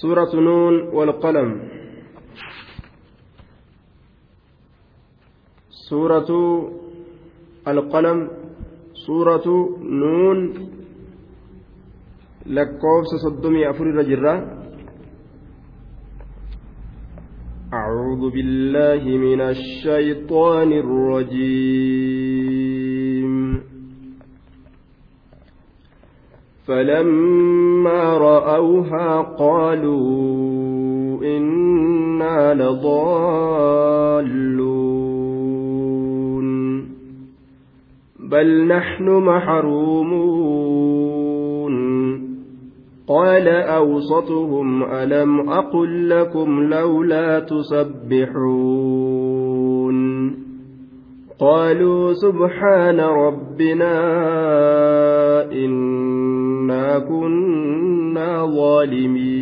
سورة نون والقلم. سورة القلم سورة نون. لكوفس صدمي أفر الرجرة أعوذ بالله من الشيطان الرجيم. فلما رأوها قالوا إنا لضالون بل نحن محرومون قال أوسطهم ألم أقل لكم لولا تسبحون قالوا سبحان ربنا كنا ظالمين.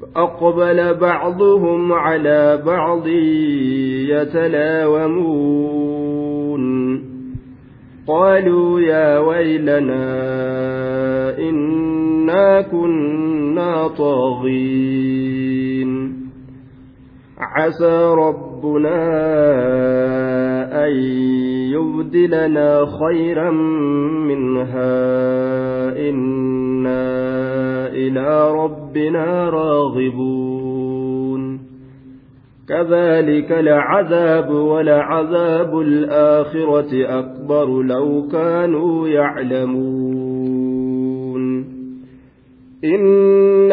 فأقبل بعضهم على بعض يتلاومون. قالوا يا ويلنا إنا كنا طاغين. عسى ربنا أن يبدلنا خيرا منها. إنا إلى ربنا راغبون. كذلك العذاب ولعذاب الآخرة أكبر لو كانوا يعلمون. إن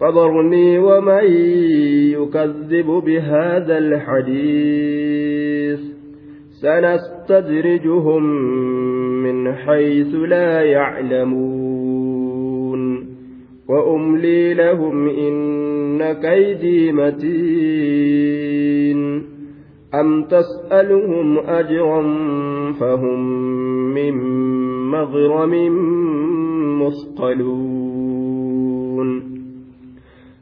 فذرني ومن يكذب بهذا الحديث. سنستدرجهم من حيث لا يعلمون. وأملي لهم إن كيدي متين. أم تسألهم أجرا فهم من مغرم مثقلون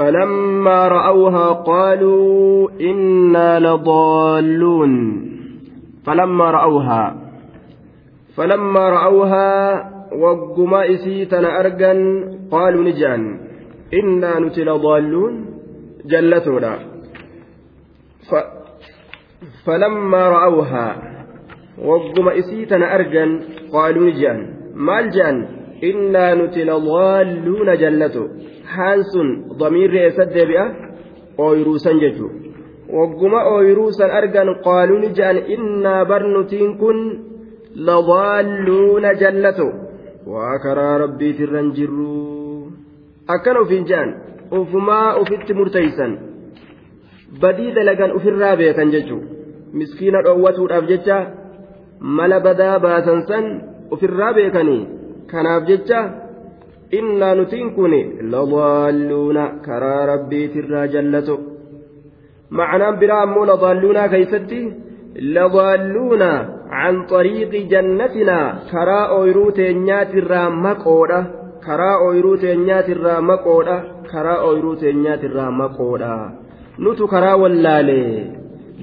فلما رأوها قالوا إنا لضالون. فلما رأوها فلما رأوها وقما إسيتنا أرقا قالوا نجان إنا نتل ضالون جلتنا فلما رأوها وقما إسيتنا أرقا قالوا نجان. ما الجان innaa nuti ladaalluuna jallato haan sun damiirri eessa deebi'a? ooyiruusan jechuudha. Wagguma ooyiruusan argan qaaluu ni je'an. Innaa barnutiin kun ladaalluuna jallato waa karaa rabbiitirran jirru. Akkana ofiin je'an. Ufumaa ufitti murteeysan badii dalagan ufirraa beekan jechuudha. Miskiina dhoowwatuudhaaf jecha mala badaa baasan san ufirraa beekanii kanaaf jecha innaa nutiin kun ladaalluuna karaa rabbiitirraa jallato ma'anaan biraa ammoo ladaalluunaa keeysatti ladaalluuna can xariiqi jannatinaa karaa ooyiruu teenyaatirraa maqoodha karaa ooyiruu teenyaatirraa maqoodha karaa ooyiruu teenyaatirraa maqoodha. Nutu karaa wallaale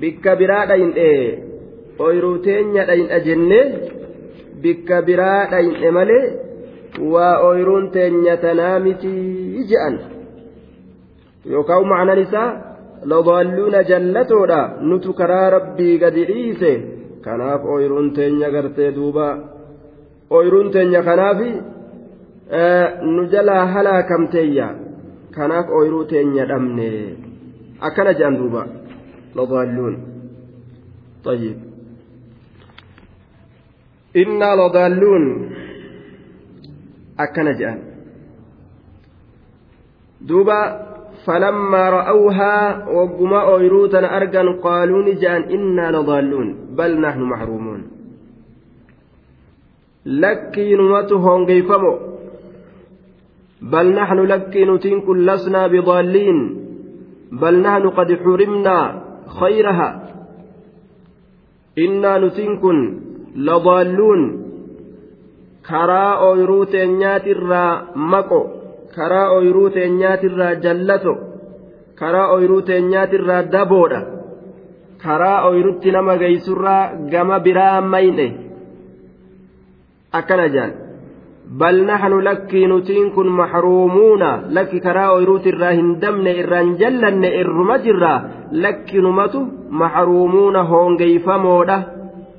bikka biraa dhayin'e ooyiruu teenya dhayin'a jennee دين أجنة بك برا دين إمالي وأويرون تنيات نامتي جأن يوكاو معنى نساء ladaalluuna jallatoodha nutu karaa rabbii gadi dhiise kanaaf ooyiruun teenya gartee duuba ooyiruun teenya kanaaf nu jalaa halaakamteeyya kanaaf ooyiruu teenya dhabne akkana jedhan duuba ladaalluun طيب إنا لضالون. أكن جان دوبا فلما رأوها وقما أويروتا أرقا قالوا نجان إنا لضالون بل نحن محرومون. لكي نمتهم كيفمو بل نحن لكي نتنك لسنا بضالين بل نحن قد حرمنا خيرها. إنا نتنك لضالون كرا أويروتا نيات الرا مكو karaa ooyiruu teenyaatirraa jallato karaa ooyiruu teenyaatirraa daboodha karaa ooyirutti nama geessurraa gama biraa mayne akkana jaan bal naxnu lakkii nutiin kun maxruumuuna lakki karaa ooyiruutirraa hin dabne irraan jallanne irruma jirraa lakki numatu maxruumuuna hoongeyfamoodha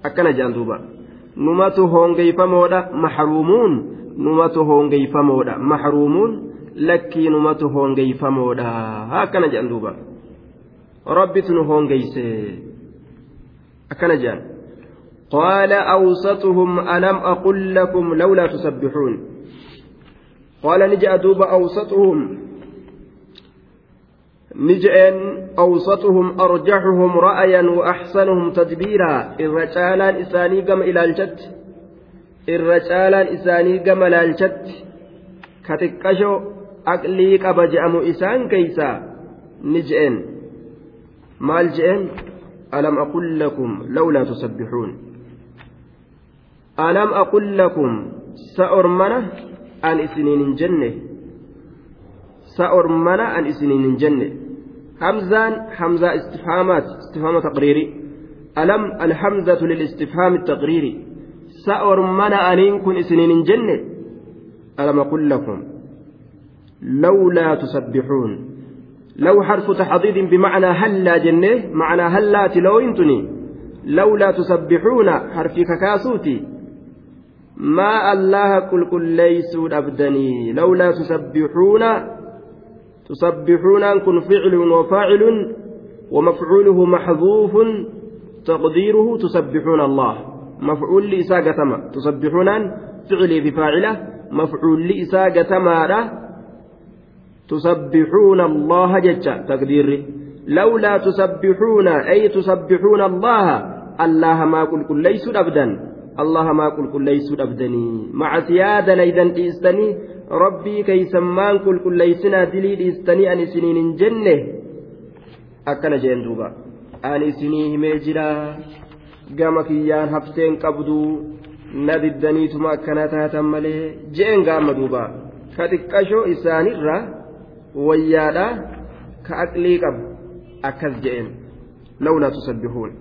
akkana jaan duuba numatu hoongeyfamoodha maxruumuun numatu hoongeyfamoodha maxruumuun lakkii numatu hoongeyfamoodha akkana jedhan duuba rabbitu nu hoongeyse akkana jedhan قال أوسطهم ألم أقل لكم لولا تسبحون قال نجأ دوب أوسطهم نجأ أوسطهم أرجحهم رأيا وأحسنهم تدبيرا الرجال إساني قم إلى الجد الرجال إساني قم إلى الجد كتكشو aqlii qaba je'amu isaan keeysaa ni je'en maal je'en alam aqul lakum lawlaa tusabbixuun alam aqul lakum sa ormana an isiniin hin jenne hamzaan hamzaa istifhaamaat istifhaama taqriiri alam alhamzatu lilistifhaami taqriiri sa ormana aniin kun isiniin hin jenne alam aqul lakum لولا تسبحون لو حرف تحضيض بمعنى هلا جنة معنى هلا تلوينتني لولا تسبحون حرف ككاسوتي ما الله كل كل ليسوا أبدني لولا تسبحون تسبحون كن فعل وفاعل ومفعوله محذوف تقديره تسبحون الله. مفعول لإساقة ما تسبحون فعلي بفاعله مفعول لإساقة ما تسبحون الله ججا تقديري لولا تسبحون أي تسبحون الله الله ما قل كل ليس أبدا. الله ما قل كل ليس أبدني مع سيادة ليدا rabbii keeysammaan qulqulleeysinaa dilii dhiistanii an isiniin hin jenne? Akkana jeen duuba. An isinii himee jiraa gama kiyyaan hafteen qabduu na diddaniituma akkana taatan malee jeen gaama duuba. Ka xiqqashoo isaanirra wayyaadha. Ka aqlii qabu akkas jeen. Lawlaa tusabbihuun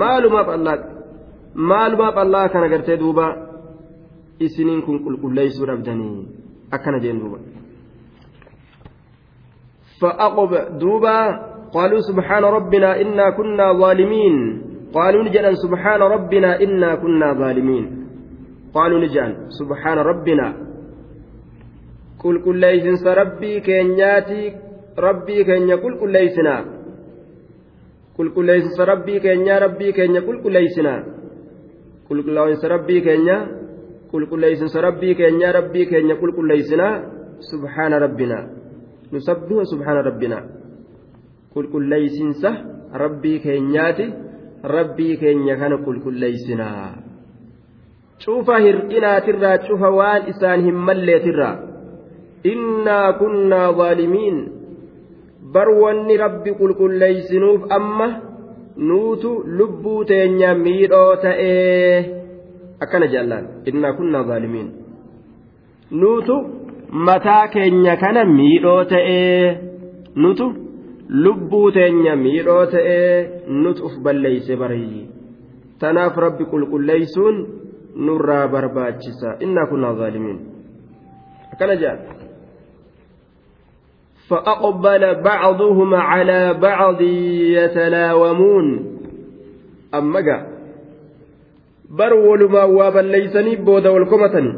maalumaaf allaa maalumaaf allaa kana gartee duubaa isiniin kun qulqulleeysuu dhabdanii akkana jeen duuba فأقب دوبا قالوا سبحان ربنا إنا كنا ظالمين قالوا نجأن سبحان ربنا إنا كنا ظالمين قالوا نجأن سبحان ربنا قل كل ليس ربي كينياتي ربي كينيا قل كل ليسنا قل كل ليس ربي كينيا ربي كينيا qulqulleessinsa rabbii keenya rabbii keenya qulqulleessinaa subhaana rabbinaa nusabbihu subhaana rabbinaa qulqulleessinsa rabbii keenyaati rabbii keenya kana qulqulleessinaa cufa hir'inaatirraa cufa waan isaan hin malleetirraa. Innaa kunnaa zaalimiin bar wanni rabbi qulqulleeysinuuf amma nuutu lubbuu teenya miidhoo ta'ee. Akkana jaallaan innaa kunnaa zaalimiin nuutu mataa keenya kana miidhoo ta'ee nutu lubbuu teenya miidhoo ta'ee nutu uf balleeyse barii tanaaf rabbi qulqulleeysuun nurraa barbaachisa innaa kunnaa zaalimiin akkana jaal فأقبل بعضهم على بعض يتلاومون أما جاء ما وابا ليسني بودا والكمتني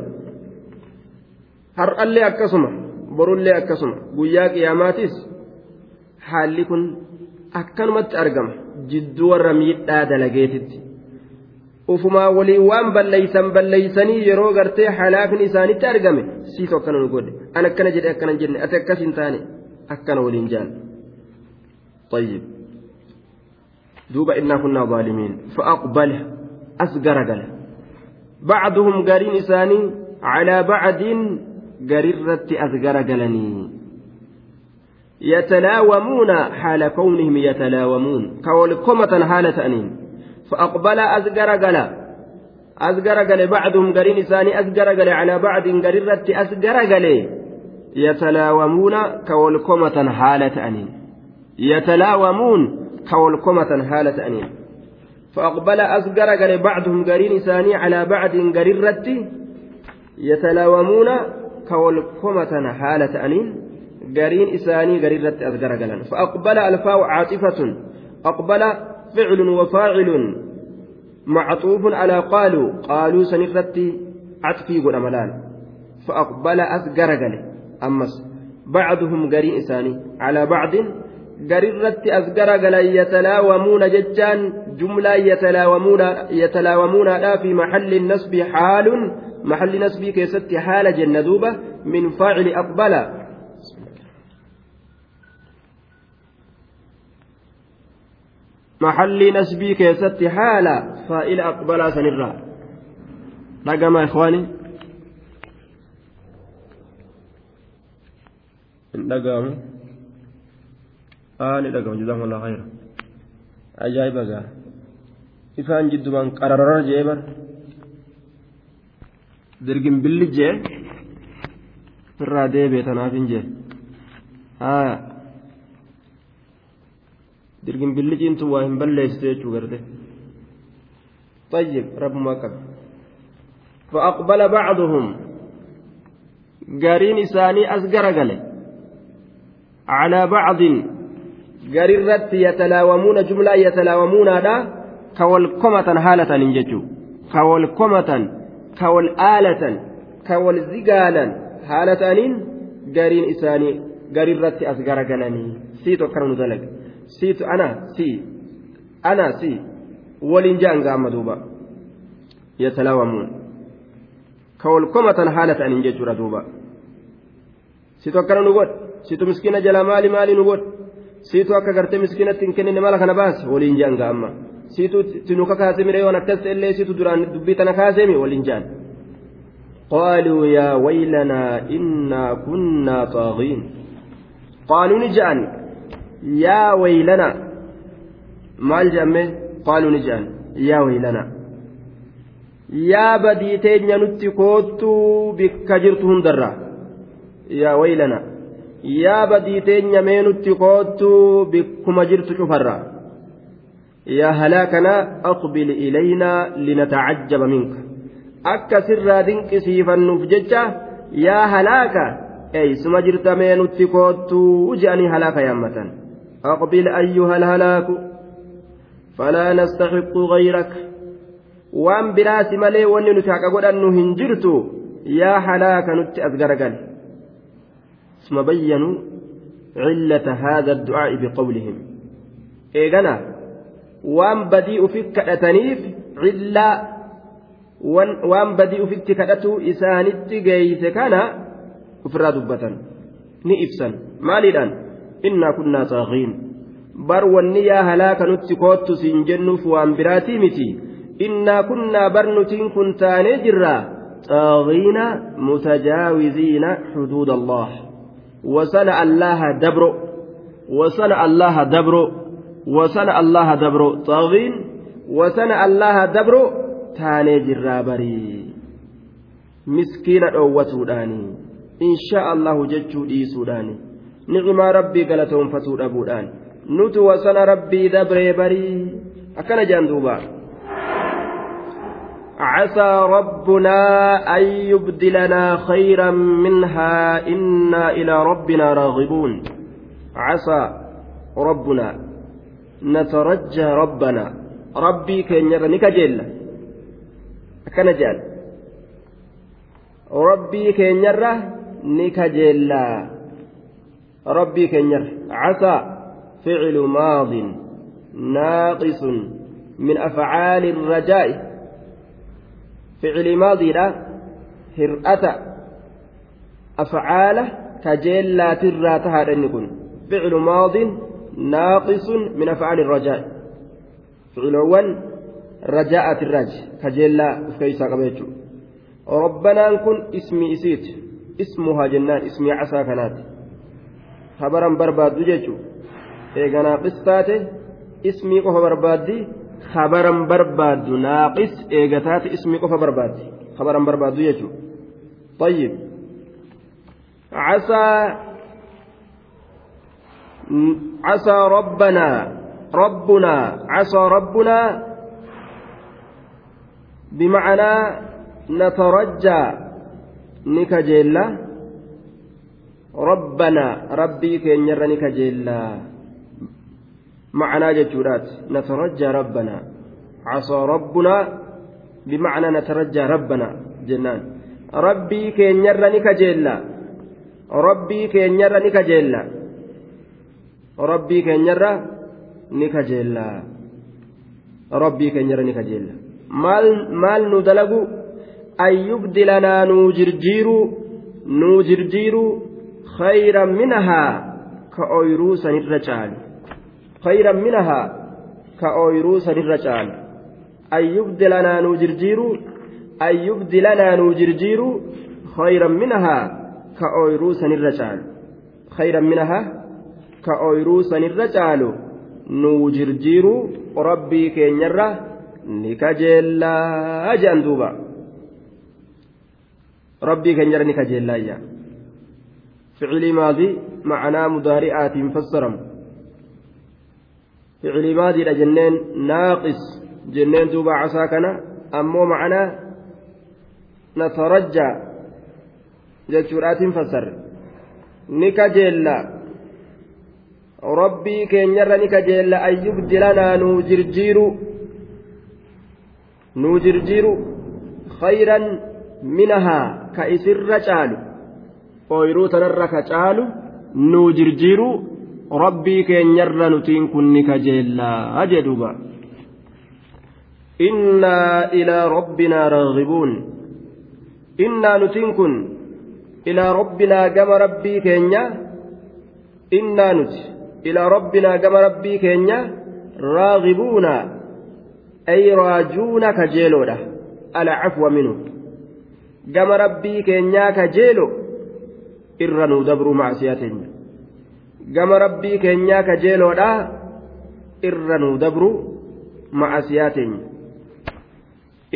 هر اللي أكسما برو اللي أكسما قياك يا ماتيس حالكن أكنمت أرقم جدو الرميد آدى لقيتت ufumaa waliin waan balleeysan balleeysanii yeroo gartee halaakni isaanitti argame siitu akkana nu godhe an akkana jedhe akkana jenne ati akkas hin taane akkana waliin jaan طيب دوب إنا كنا ظالمين أسقرقل بعضهم قارين إساني على بعد قررت أسقرقلني يتلاومون حال كونهم يتلاومون. كولكمة حالة أنين فأقبل أزقرقل أزقرقل بعضهم قرين إساني أزقرقل على بعض قررت أزقرقل يتلاومون كولكمة حالة أنين يتلاومون كولكمة حالة أنين فأقبل أزقرقل بعضهم قرين إساني على بعض قررت يتلاومون كولكمة حالة أنين قرين إساني قررت أزقرقلا فأقبل الفاء عاطفة. أقبل فعل وفاعل معطوف على قالوا. قالوا سنفتي عطفي قل أملان. فأقبل أسقرقل أمس بعضهم قرين إساني على بعض قررت أسقرقل يتلاومون ججان جملة يتلاومون يتلاومون لا في محل النصب حال محل نسب كيست حال جندوبة من فاعل أقبل محل نسبي كيست حالة فإلى أقبل سنرا رقم إخواني رقم آني رقم جزاهم الله خير أجايب أجا إفان جد من قرر جيبر درقم باللي جي في الرادي بيتنا في جي آه dirgin billiciintu waa hin balleessitu jechuu garte. طيب رب ما قبل فأقبل بعضهم قارين إساني قال على بعض قررت يتلاومون جملة يتلاومون هذا كوالكمة حالة ننججو كوالكمة كوالآلة كوالزقالا حالة أنين قارين إساني قررت أسقر قالني سيتو كرم ذلك siitu ana si ana si waliin ja'an gaama duuba yatalaawamuun ka wal komatan haala ta'aniin jechuudha duuba situ akkana nu godh situ miskiina jala maali maali nu godh siitu akka gartee miskiinatti hin kennine mala kana baase waliin ja'an gaama siitu tinuka kaase miree waan akkas illee siitu duraan dubbii tana kaaseemi waliin ja'an قالوا يا ويلنا إنا كنا طاغين قالوا نجأن yaa waylana maal jedhame qaaluu ni jedhan yaa waylana yaa badii teenya nutti koottuu bikka jirtu hundarra yaa waylana yaa badii teenya mee nutti koottuu bikkuma jirtu cufarra yaa halaakana aqbil ilaynaa linatacajjaba minka. Akka sirraa dinqisiifannuuf jecha yaa halaaka eeysuma jirtamee nutti koottuu je'anii halaaka yaammatan. Aqbil ayyuha alhalaaku falaa nastaxiqqu gayrak. Waan biraasi malee wanni nuti haqa godhannu hin jirtu yaa halaaka nutti as garagal ثم بينوا علة هذا الدعاء بقولهم إيغانا وان بديء في كأتنيف علة kana ofirraa dubbatan ni ibsan maaliidhaan innaa kunnaa xaaqiin bar wanni yaa halaaka nutti koottu siin jennuuf waan biraatii miti innaa kunnaa bar nutiin kun taanee jirraa xaaqiina mutajaawiziina xuduud allah wasana allaha dabro wasana allaha dabro wasana allaha dabro xaaqiin wasana allaha dabro taanee jirraa barii miskiina dhoowwatuudhaani insha allahu jechuu dhiisuudhaani ni'imaa rabbii galatoonfatuu dhabuudhaan nutu wasana rabbii dabree barii akkana jedhan duuba عسى ربنا أن يبدلنا خيرا منها إنا إلى ربنا راغبون عسى ربنا نترجى ربنا ربي كن يرني كجيل akkana jedhan rabbii keenyarra ni kajeellaa rabbii keenyarra casaa ficlu maadin naaqisun min ficilii maadiidha hir'ata. Afcaala kajeellaatirraa tahaadha inni kun. Ficilu maadiin naaqisun min afcaali irrajaa ficiloowwan raja'atirraaji kajeellaa of keeysaa qaba jechuudha. Rabbanaan kun ismi isiiti ismuhaa jennaan ismii casaa kanaati. Habaran barbaaddu eega naaqis taate ismii qofa barbaaddi. خبرا برباد ناقص إيغتات اسمي قف بربادي خبرا برباد جيتشو طيب عسى عسى ربنا ربنا عسى ربنا بمعنى نترجى نكجيلا ربنا ربي كينير نكجيلا معنى جتورات. نترجى ربنا. عصى ربنا بمعنى نترجى ربنا. جنان. ربي كينير نكجيلا ربي كينير نكجيلا ربي كينير نكجيلا ربي كينير نكجيلا maal nu dalagu an yubdilanaa nuu jirjiiru nuu jirjiiru khayran minahaa ka ooyruu sanirra caalu khayran minahaa ka ooyruu sanirra caalu an yubdilanaa nuu jirjiiru an yubdilanaa nuu jirjiiru khayran minahaa ka ooyruu sanirra caalu khayran minahaa ka ooyruu sanirra caalu nuu jirjiiru rabbii keenyarra ni kajeellaa jedhan duuba rabbii keenyarra ni kajeellaayya ficilii maadii ma'anaa mudaari'aatiin fassaramu kana ammoo ma'anaa natarajjaa jechuudhaatiin fassarre ni kajeellaa rabbii keenyarra ni kajeella ayyubdilanaa nuu jirjiiru nuu jirjiiru khayran minahaa ka isirra caalu ooyruu tanarra ka caalu nuu jirjiiru rabbii keenyarra nutiin kun ni kajeellaa jedhuuba. Innaa ilaa rabbinaa raagibuun innaa nutiin kun ilaa rabbinaa gama rabbii keenya. Innaa nuti ilaa rabbinaa gama rabbii keenya raagibuuna ay raajuuna kajeeloodha alcafwa minu gama rabbii keenyaa kajeelo. Irra nuu dabruu macsiyaa teenya gama rabbii keenyaa kajeeloodhaa irra nuu dabru ma'asiyaa teenya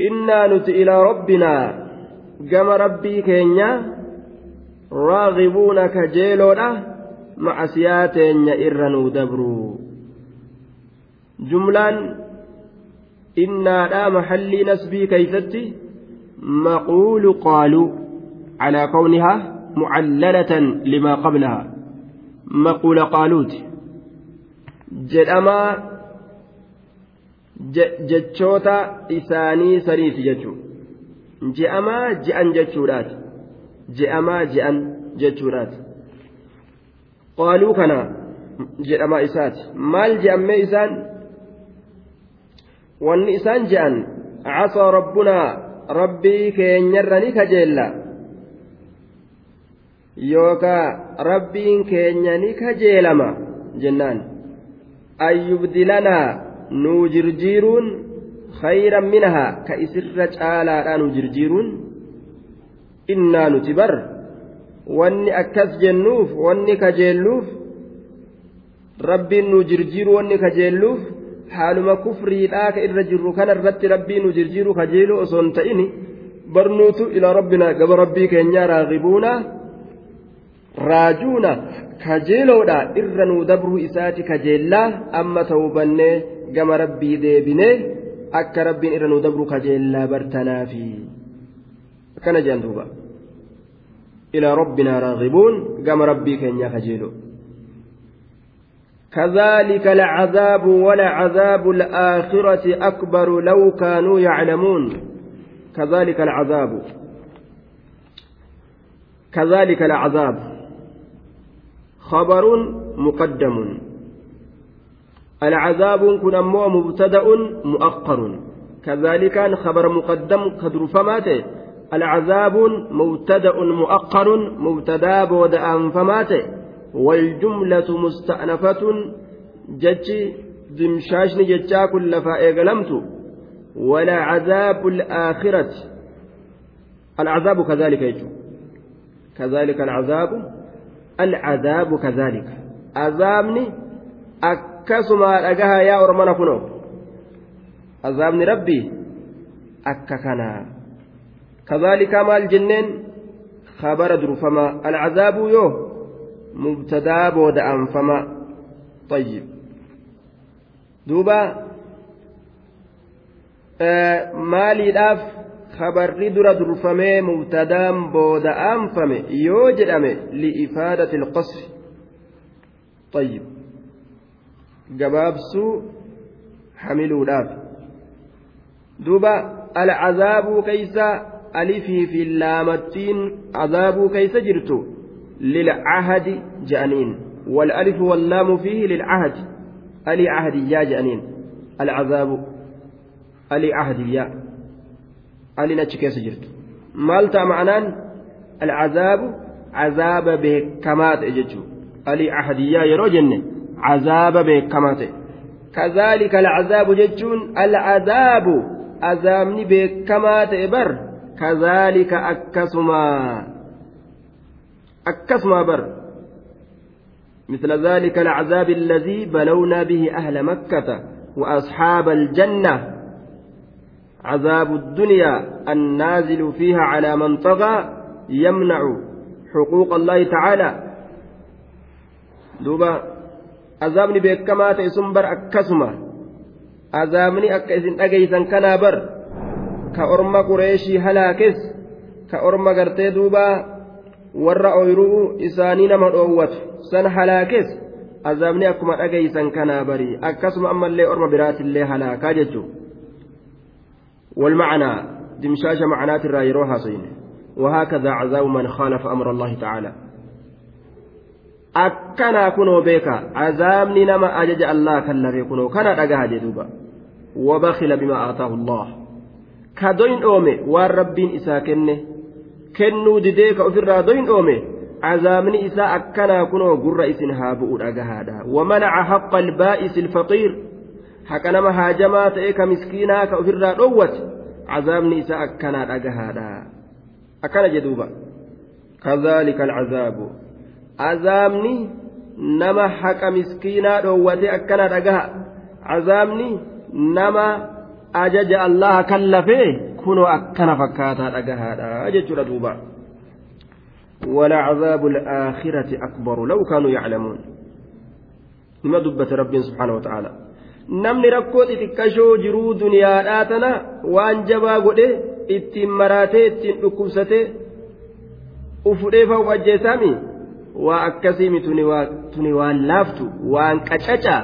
innaa nuti ilaa rabbinaa gama rabbii keenyaa raagibuuna kajeeloodhaa ma'asiyaa teenya irra nuu dabru. Jumlaan innaadhaa mahallii nasbii kaysatti maquulu qaaluu calaa kawnihaa mucallalatan limaa qablahaa. مقول قالوت jedhamaa jechoota isaanii saniiti jechuudha je'amaa je'an jechuudhaati je'amaa je'an jechuudhaati qaaluu kana jedhamaa isaati maal je'ammee isaan wanni isaan je'an casaa rabbunaa rabbii keenyarra ni kajeella yookaa rabbiin keenya ni kajeelama jennaan. An yubdilanaa nuu jirjiiruun khayran minahaa ka isirra caalaadhaa nuu jirjiiruun. Innaa nuti bar wanni akkas jennuuf wanni kajeelluuf rabbiin nu jirjiiru wanni kajeelluuf haaluma kufriidhaa ka irra jirru kana irratti rabbii nu jirjiiru kajeelu osoo hin ta'in barnuutu ilaa rabbinaa gaba rabbii keenyaa raagibuuna raajuuna kajeeloodha irra nuu dabruu isaati kajeellaa amma ta'ubannee gama rabbii deebinee akka rabbiin irra nuu dabru kajeellaa bartanaafi akkana jedhan duuba ilaa rabbinaa raagibuun gama rabbii keenyaa kajeeloo كذلك العذاب ولعذاب الآخرة أكبر لو كانوا يعلمون كذلك العذاب كذلك العذاب خبر مقدم. العذاب كن أمو مبتدأ مؤخر. كذلك خبر مقدم قدر فمات. العذاب مبتدأ مؤخر مبتدأ بود فمات. والجملة مستأنفة. جتش دمشاشن جتشا كل فإيقلمت ولا عذاب الآخرة. العذاب كذلك يجو. كذلك العذاب العذاب كذلك. عذابني أكسما أجاها يا أرمنا كنو. عذابني ربي أككنا. كذلك ما الجنين خبر درفما. العذاب يوه مبتدا بود أنفما. طيب. دوبا آه مالي داف dura durfamee mubtadaan booda aanfame yoo jedhame li'ifaadati ilqasri طيب gabaabsuu hamiluudhaaf duuba alcazaabuu keeysa alifii fi laamattiin cazaabuu keeysa jirtu للعهد جانين والألف واللام فيه للعهد ألي عهديا جانين العذاب ألي عهديا ألي نتشكيس جرت. مالتا معنان العذاب عذاب بكمات إججو. ألي عهديا يرو جنة عذاب بكمات. كذلك العذاب ججون العذاب عذابني بكمات إبر. كذلك أكسما akkasuma bar مثل ذلك العذاب الذي بلونا به أهل مكة وأصحاب الجنة. عذاب الدنيا النازل فيها على من طغى يمنع حقوق الله تعالى دوبا عذابني بكما تيسن بر أكسما عذابني أكسن أجيسا كنا بر كأرم قريشي هلاكس كأرم قرتي دوبا warra ooyiruu isaanii nama dhoowwatu san halaakees azaabni akkuma dhagaysan kanaa barii akkasuma ammallee orma biraatillee halaakaa jechuun والمعنى دمشاش معنات الرايروها صين وهكذا عذاب من خالف أمر الله تعالى. أكنا كنو بيكا. عذابني نما أجج الله كلا كنو. كان أجاها جدوبا. وبخل بما آتاه الله. كدوين أومي. والربين kennuu didee ka ofirraa doyin oome cazaabni isaa akkanaa kunoo gurra isin haa bu'u dhagahaadha wamanaca haqqa albaa'isi ilfaqiir haqa nama haajamaa ta'e ka miskiinaa ka ofirraa dhowwate cazaabni isaa akkanaa dhagahaadha akkana jedhuuba كذلك العذاب عذابني نما حق مسكينا دوتي أكنا رجها عذابني نما أجج الله كلفه kunoo akkana fakkaataa dhagahaadha jechuudha duuba ولعذاب الآخرة أكبر لو كانوا يعلمون لما دبت رب سبحانه وتعالى namni rakkoo xixiqqashoo jiruu duniyaadhaa tana waan jabaa godhe ittiin maraatee ittiin dhukkubsatee ufudhee fa'u ajjeesaami? Waa akkasiimi tuni waan laaftu waan qacacaa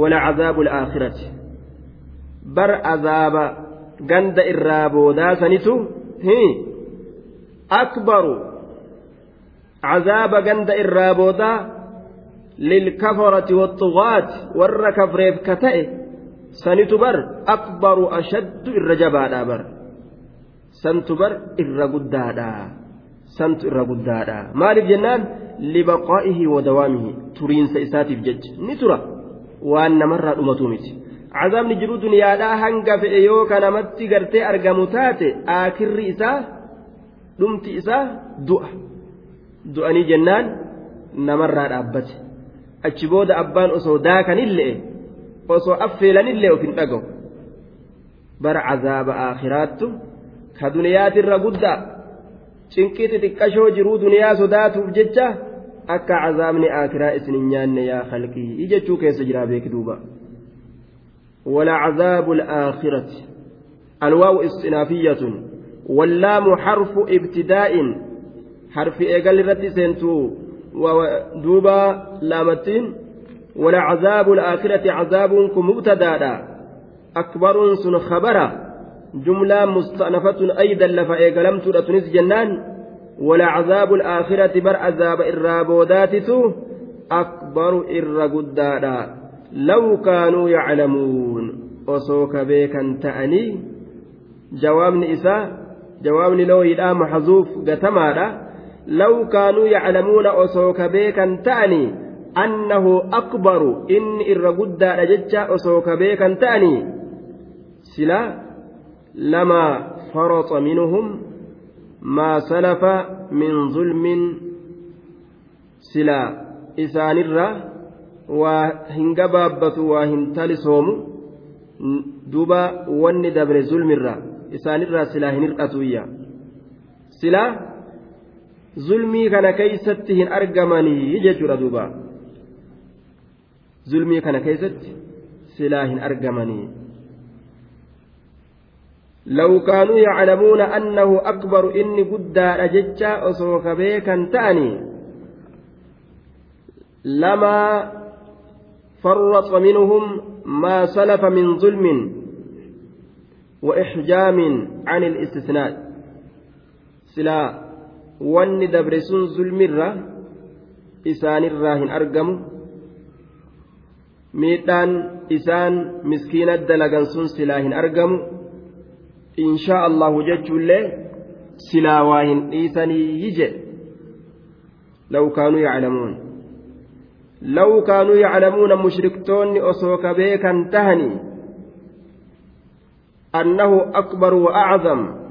wala cazaabu alaakhirati bar azaaba ganda irraa boodaa sanitu akbaru cazaaba ganda irraa boodaa للكفرة والطغاة ور كفريف كتئ سنتبر أكبر أشد الرجباء بر سنتبر الرقداء سنت الرقداء مالف جنان لبقائه ودوامه ترين سيساتف جج نترى وأن مرة أمتومتي cazaabni jiru duniyaadhaa hanga fe'e yoo ka namatti gartee argamu taate aakirri isaa dhumti isaa du'a du'anii jennaan namarraa dhaabbate achi booda abbaan osoo daakanillee osoo affeelanillee of hin dhagahu bara cazaaba aakhiraattu ka duniyaatirra guddaa cinqii xixiqqashoo jiruu duniyaa sodaatuuf jecha akka cazaabni aakiraa isin hin nyaanne yaa khalqii jechuu keessa jiraa beeki duuba ولعذاب الآخرة الواو استنافية واللام حرف ابتداء حرف إيقال رتي سنتو ودوبا لامتين ولعذاب الآخرة عذابكم مبتدا أكبر سن خبرا جملة مستأنفة أيضا لفا إيقالمت رتنس جنان ولعذاب الآخرة بر عذاب الرابوداتسو أكبر إرقدادا لو كانوا يعلمون وصوك بيكا تأني جوابني إساء jawaabni looyidhaa maxzuuf gatamaadha law yaclamuuna osoo ka beekan ta'anii annahu akbaru inni irra guddaadha jecha osoo ka beekan ta'anii sila lama faraxa minhum maa salafa min zulmin sila isaanirra waa hin gabaabbatu waa hin talisoomu duba wanni dabre zulmirra isaanirraa silaa hin hir'atuyya silaa zulmii kana keeysatti hin argamanii jechuudha duuba zulmii kana keessatti silaa hin argamanii لو كانوا يعلمون أنه أكبر إني قد أججا أصوك بيكا تأني لما فرط منهم ما سلف من ظلم وإحجام عن الاستثناء. سلا wanni dabre sun zulmirra isaanirraa hin argamu miidhaan isaan miskiina dalagan sun silaa hin argamu inshaa allahu jechuullee silaa waa hin dhiisanii jedhe law kaanuu yaclamuun law kaanuu yaclamuuna mushriktoonni osoo ka beekan tahanii أنه أكبر وأعظم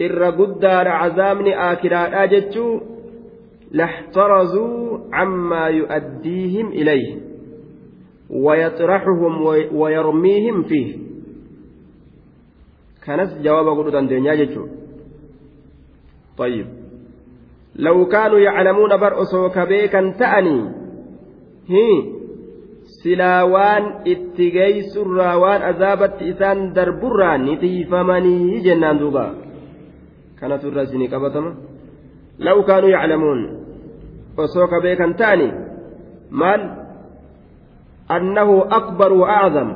إر قدار عذابني آكرا أجتشو لاحترزوا عما يؤديهم إليه ويطرحهم ويرميهم فيه كانت جواب قلت عن دنيا طيب لو كانوا يعلمون برأسوا كبيكا تأني هي silaa waan itti geessurraa waan azaabatti isaan darburraa ni tiifamanii jennaan duuba. Yaclamuun osoo ka beekan ta'ani maal annahu akbar wa acdam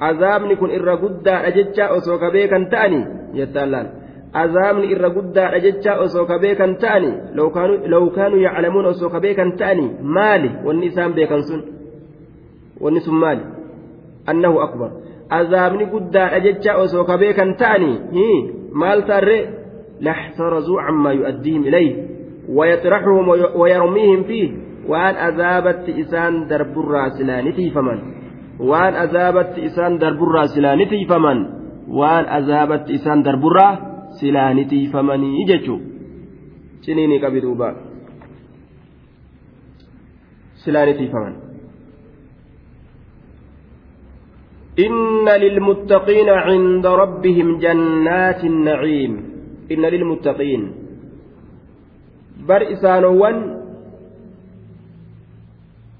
azaabni kun irra guddaadha jecha osoo ka beekan ta'ani jettaan laal azaabni irra guddaadha jecha osoo ka beekan ta'ani law kaanuu yaclamuun osoo ka beekan ta'ani maali wanni isaan beekan sun wanni sun maali annahu akbar azaabni guddaadha jecha osoo ka beekan ta'anii maal taarree laxtarazuu cammaa yu'addiihim ilayh ويطرحهم ويرميهم فيه. وأن أذابت إسان درب الراسلان فمن. وأن أذابت إسان درب الراسلان فمن. وأن أذابت إسان درب الراسلان فمن. يجتشو سنيني كبدوبا سلان فمن. إن للمتقين عند ربهم جنات النعيم. إن للمتقين بر إسانوان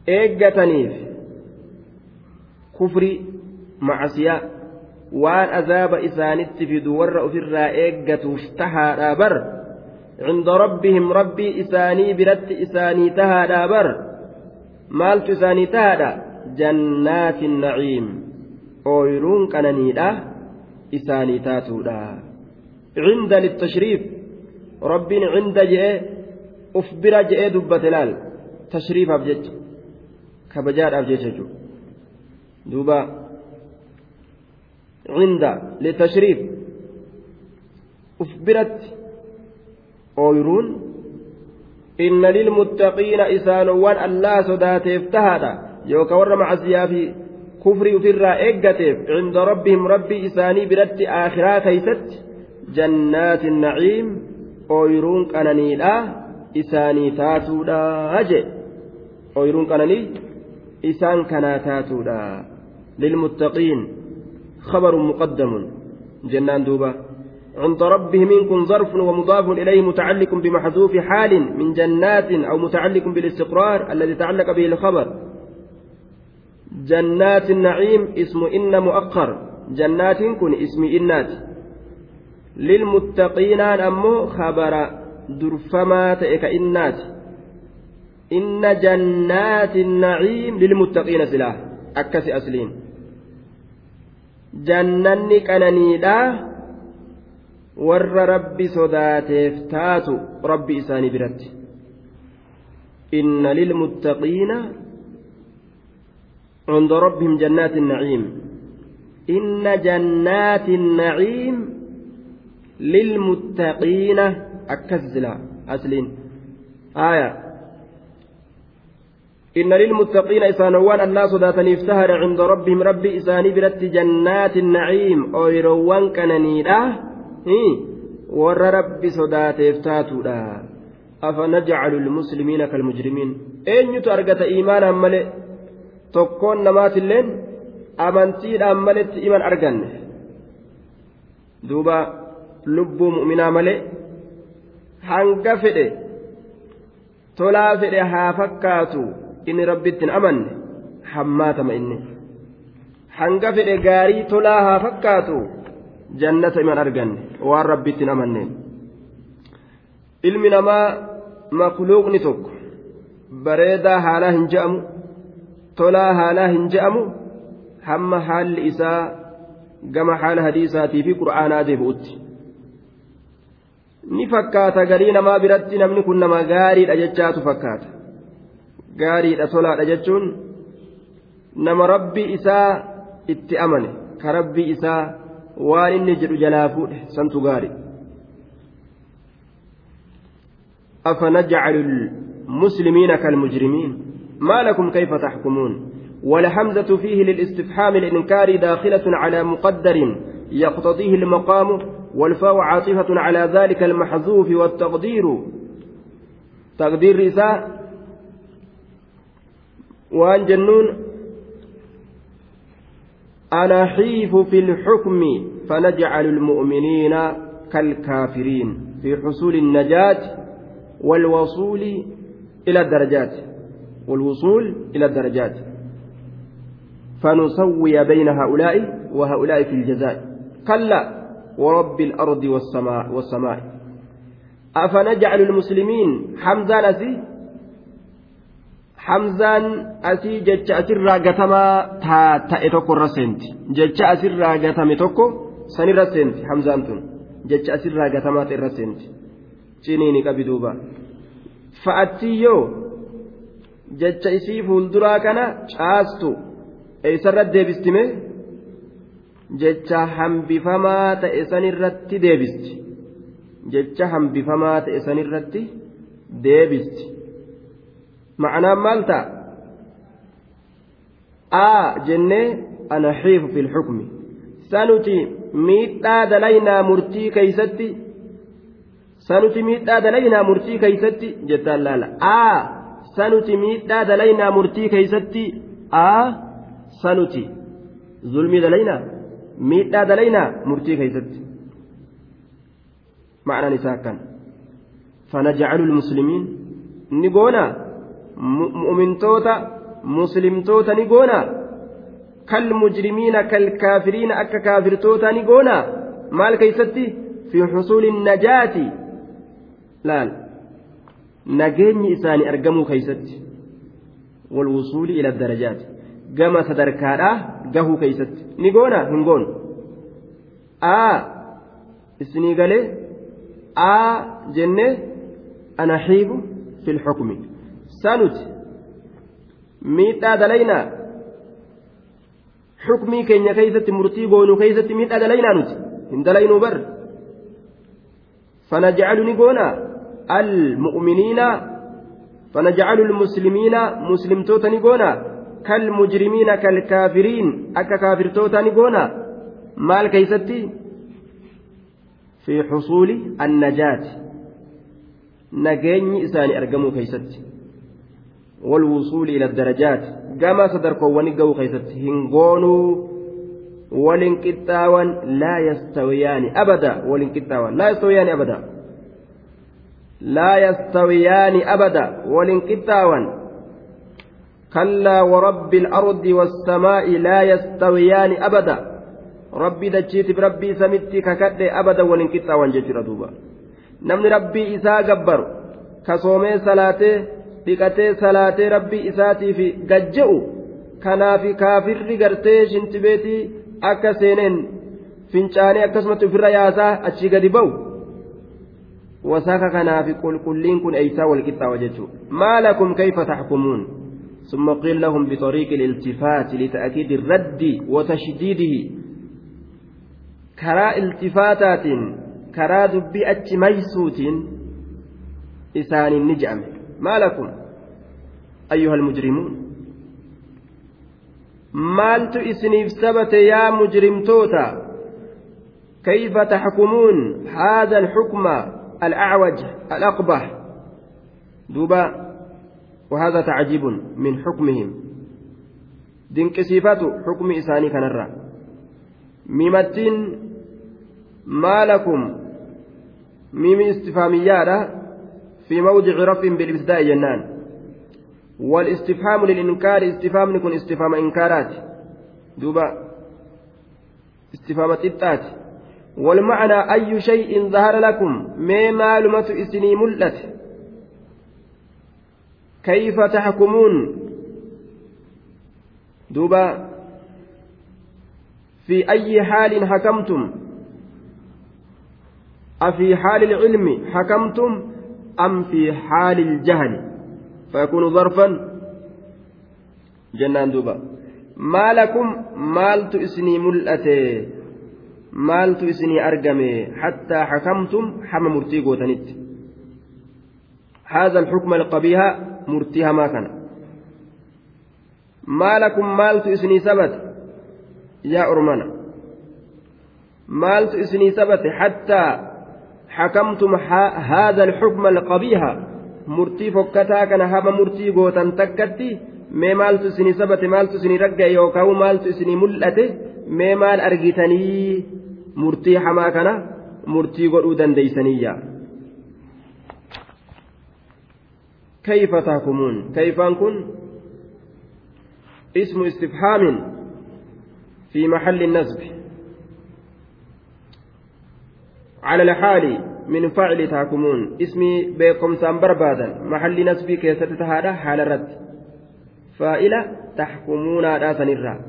إيجاتنيف كفري معصية waan azaaba isaanitti fidu warra ofirraa eeggatuuf tahaadhaa bar cinda rabbihim rabbii isaanii biratti isaanii tahaadhaa bar maaltu isaanii tahaadha jannaati naciim ooyiruun qananiidha isaanii taatuudha cinda je'e uf bira je'ee dubbate laal tashriifaaf jecha kabajaadhaaf jecha jechuudha duuba cinda litashriif uf biratti ooyiruun inna lilmuttaqiina isaanowwan allaa sodaateef tahaadha yookaan warra macasiyaa fi kufrii ofirraa eeggateef cinda rabbihim rabbii isaanii biratti aakhiraa keeysatti jannaati naciim ooyiruun qananiidha isaanii taatuudha je ooyiruun qananii isaan kanaa taatuudha lilmuttaqiin خبر مقدم. جنان دوبا. عند ربهم منكم ظرف ومضاف إليه متعلق بمحذوف حال من جنات أو متعلق بالاستقرار الذي تعلق به الخبر. جنات النعيم اسم إن مؤخر. جنات كن اسم إنات. للمتقين أمو خبر درفما تئك إنات. إن جنات النعيم للمتقين سلاح أكس أسلين جنني كننيدا warra rabbi sodaateef taatu rabbi isaanii biratti inna lilmuttaqiina عند ربهم جنات النعيم. إن جنات النعيم للمتقين أكزلا أسلين آية إن للمتقين إسانوان الله صداتني افتهر عند ربهم ربي إساني برت جنات النعيم أويروان كننيدا rabbi sodaateef taatuudha afa najcalu lmuslimiina kalmujrimiin eenyutu argata iimaanaan malee tokkoon namaatilleen amantiidhaan maletti iman arganne duuba lubbuu mu'minaa malee hanga fedhe tolaa fedhe haa fakkaatu. Inni rabbittiin amanne hammaatama inni. Hanga fedhe gaarii tolaa haa fakkaatu jannata iman arganne waan rabbiittiin amanneen. Ilmi namaa makluuqni tokko bareedaa haalaa hin je'amu tolaa haalaa hin je'amu hamma haalli isaa gama haala hadiisaatii fi qura'aanaa deebi'utti ni fakkaata garii namaa biratti namni kun nama gaariidha jechaatu fakkaata gaariidha tolaadha jechuun nama rabbii isaa itti amane ka rabbii isaa waan inni jedhu jalaa fuudhe santu gaari أفنجعل المسلمين كالمجرمين ما لكم كيف تحكمون والحمزة فيه للاستفحام الإنكار داخلة على مقدر يقتضيه المقام والفاء عاطفة على ذلك المحذوف والتقدير. تقدير رساء وأن جنون. أنحيف في الحكم فنجعل المؤمنين كالكافرين في حصول النجاة والوصول إلى الدرجات. والوصول إلى الدرجات. فنسوي بين هؤلاء وهؤلاء في الجزاء. كلا. ورب الأرض والسماء والسماء أفنجعل المسلمين حمزة نسي hamzaan asii jecha asirraa gatamaa ta'e tokko irra seenti jecha asirraa gatame tokko sanirra seenti hamzaan tun jecha asirraa gatamaa ta'e irra seenti ciniini qabi duuba fa'attii yoo jecha isii fuulduraa jecha hambifamaa ta'e sanirratti deebisti jecha hambifamaa ta'e sanirratti deebisti ma'anaan maal ta'a? Aa jennee ana xiifu fil xukmi. Sanuti miidhaa dalaynaa murtii keeysatti sanuti miidhaa dalaynaa murtii keeysatti jettaan laala. Aa sanuti miidhaa dalaynaa murtii keeysatti aa sanuti zulmii dalaynaa. ظلمي دلينا ميتا دلينا مرتي كيستي معنى نساكا فنجعل المسلمين نقونا mu'mintoota muslimtoota ni goona. كالمجرمين كالكافرين أكا كافر توتاني قونا مال كيستي في حصول النجاة لا نجيني إساني أرقموا كيستي والوصول إلى الدرجات gama sadarkaadhaa gahuu keeysatti ni goona hin goonu aa isinii galee aa jennee ana xiibu fi lxukmi sanuti miidhaa dalaynaa xukmii keenya keeysatti murtii goonuu keeysatti miidhaa dalaynaa nuti hin dalaynuu bar فنجعل نقونا كالمجرمين كالكافرين. أكا كافرتوتا نقونا. مال كيستي؟ في حصول النجاة. نجيني إساني أرقموا كيستي. والوصول إلى الدرجات. كما صدركوا ونقوا كيستي. هنقونوا والانقطاعا لا يستويان أبدا. والانقطاعا لا يستويان أبدا. لا يستويان أبدا. والانقطاعا كلا ورب الأرض والسماء لا يستويان أبدا ربي دجيت بربي سمتي ككد أبدا ولنكتا وانجتر دوبا نمني ربي إساء جبر كصومي صلاته dhiqatee salaatee rabbii isaatii fi gajja'u kanaafi kaafirri gartee shintibeetii akka seeneen fincaanee akkasumatti ofirra yaasaa achii gadi ba'u wasaaka kanaafi qulqulliin kun eeysaa walqixxaawa jechuudha maalakum kayfa taxkumuun ثم قيل لهم بطريق الالتفات لتأكيد الرد وتشديده. كرا التفاتات كرا دبي ميسوت إسان النجأم. ما لكم؟ أيها المجرمون. مالت إسنيف سبت يا مجرمتوتا كيف تحكمون؟ هذا الحكم الأعوج الأقبح. دوبا وهذا تعجيب من حكمهم. دنكسيفات حكم إساني كنرى. ميمتين ما لكم ميم استفهامية في موضع رف بالإبتداء جنان. والإستفهام للإنكار استفهام يكون استفهام إنكارات. دوبا استفهام التات والمعنى أي شيء ظهر لكم ما معلومة إسني ملت. كيف تحكمون؟ دوبا في أي حال حكمتم؟ أفي حال العلم حكمتم أم في حال الجهل؟ فيكون ظرفا. جنان دوبا. ما لكم مالت إسني ملأته مالت إسني أرقمي؟ حتى حكمتم حم مرتي قوتنت هذا الحكم القبيح murtii hamaa kana maalakum maaltu isinii sabate yaa ormana maaltu isinii sabate hattaa حكمتم هذا الحكم القبيح murtii fokkataa kana hama murtii gootan takkatti mee maaltu isinii sabate maaltu isinii ragga yookaan maaltu isinii mul'ate mee maal argitanii murtii hamaa kana murtii godhuu dandeeysaniyyaa كيف تحكمون؟ كيف أنكن اسم استفهام في محل النسب. على الحال من فعل تحكمون. اسمي بكم بربادا محل نسبي كيست هذا حال الرد فائلة تحكمون راسا الرا.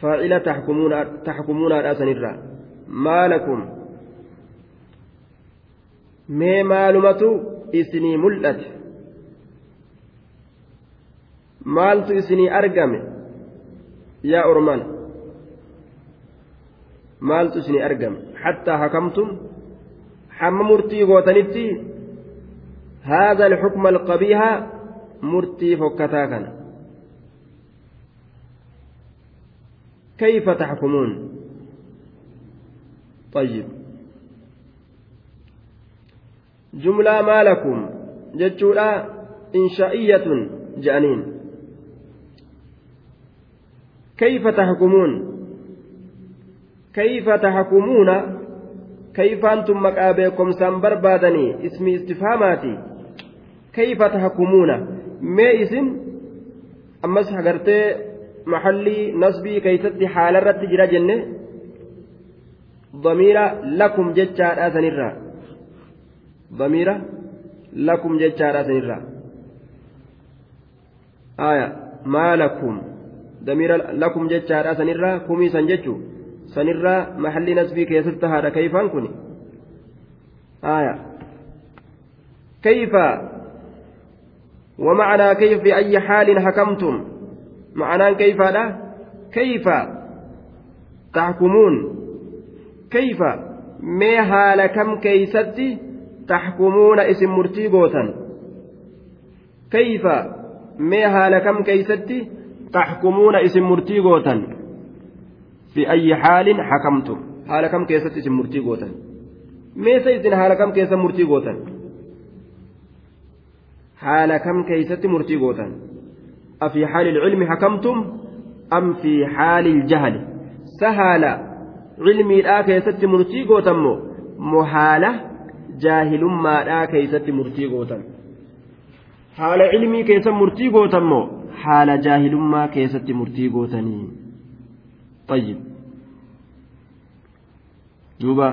فائلة تحكمون تحكمون راسا الرا. ما لكم؟ ما معلومة isinii mul'ate maaltu isinii argame yaa orman maaltu isinii argame hattaa hakamtum hamma murtii gootanitti هذا الحكم القبيح مرتي فكتاكنا كيف تحكمون طيب jumlaa maalakum jechuudha insha'iyyatun je'aniin kayfa tahkumuun kayfa tahkumuuna kayfaantum maqaa beekomsaan barbaadanii ismi istifhaamaati kayfa tahkumuuna mee isin ammas hagartee maxallii nasbii keeysatti haalarratti jira jenne damiira lakum jechaadha sanirraa jechaadha sanirraa aya maa lakum damiira lakum jechaadha sanirraa kumii san jechuu sanirraa maxallii nasbii keessatti haadha keeyfaan kun aya kayfa ومعنى كيف في أي حال حكمتم معنى كيف لا كيف تحكمون كيف ما حال كم كيستي تحكمون اسم مرتي قوتا كيف ما حال كم كيستي تحكمون اسم مرتي قوتا في أي حال حكمتم حال كم اسم مرتي قوتا ما سيزن حال كم كيس مرتي قوتا murtii gootan afii haali ilcilmi hakamtum am fi haali iljahali sa haala cilmiidhaa keessatti murtii gootan moo moo haala jaahilummaadhaa keeysatti murtii gootan haala cilmii keessa murtii gootan moo haala jaahilummaa keessatti murtii gootanii طيب دوبا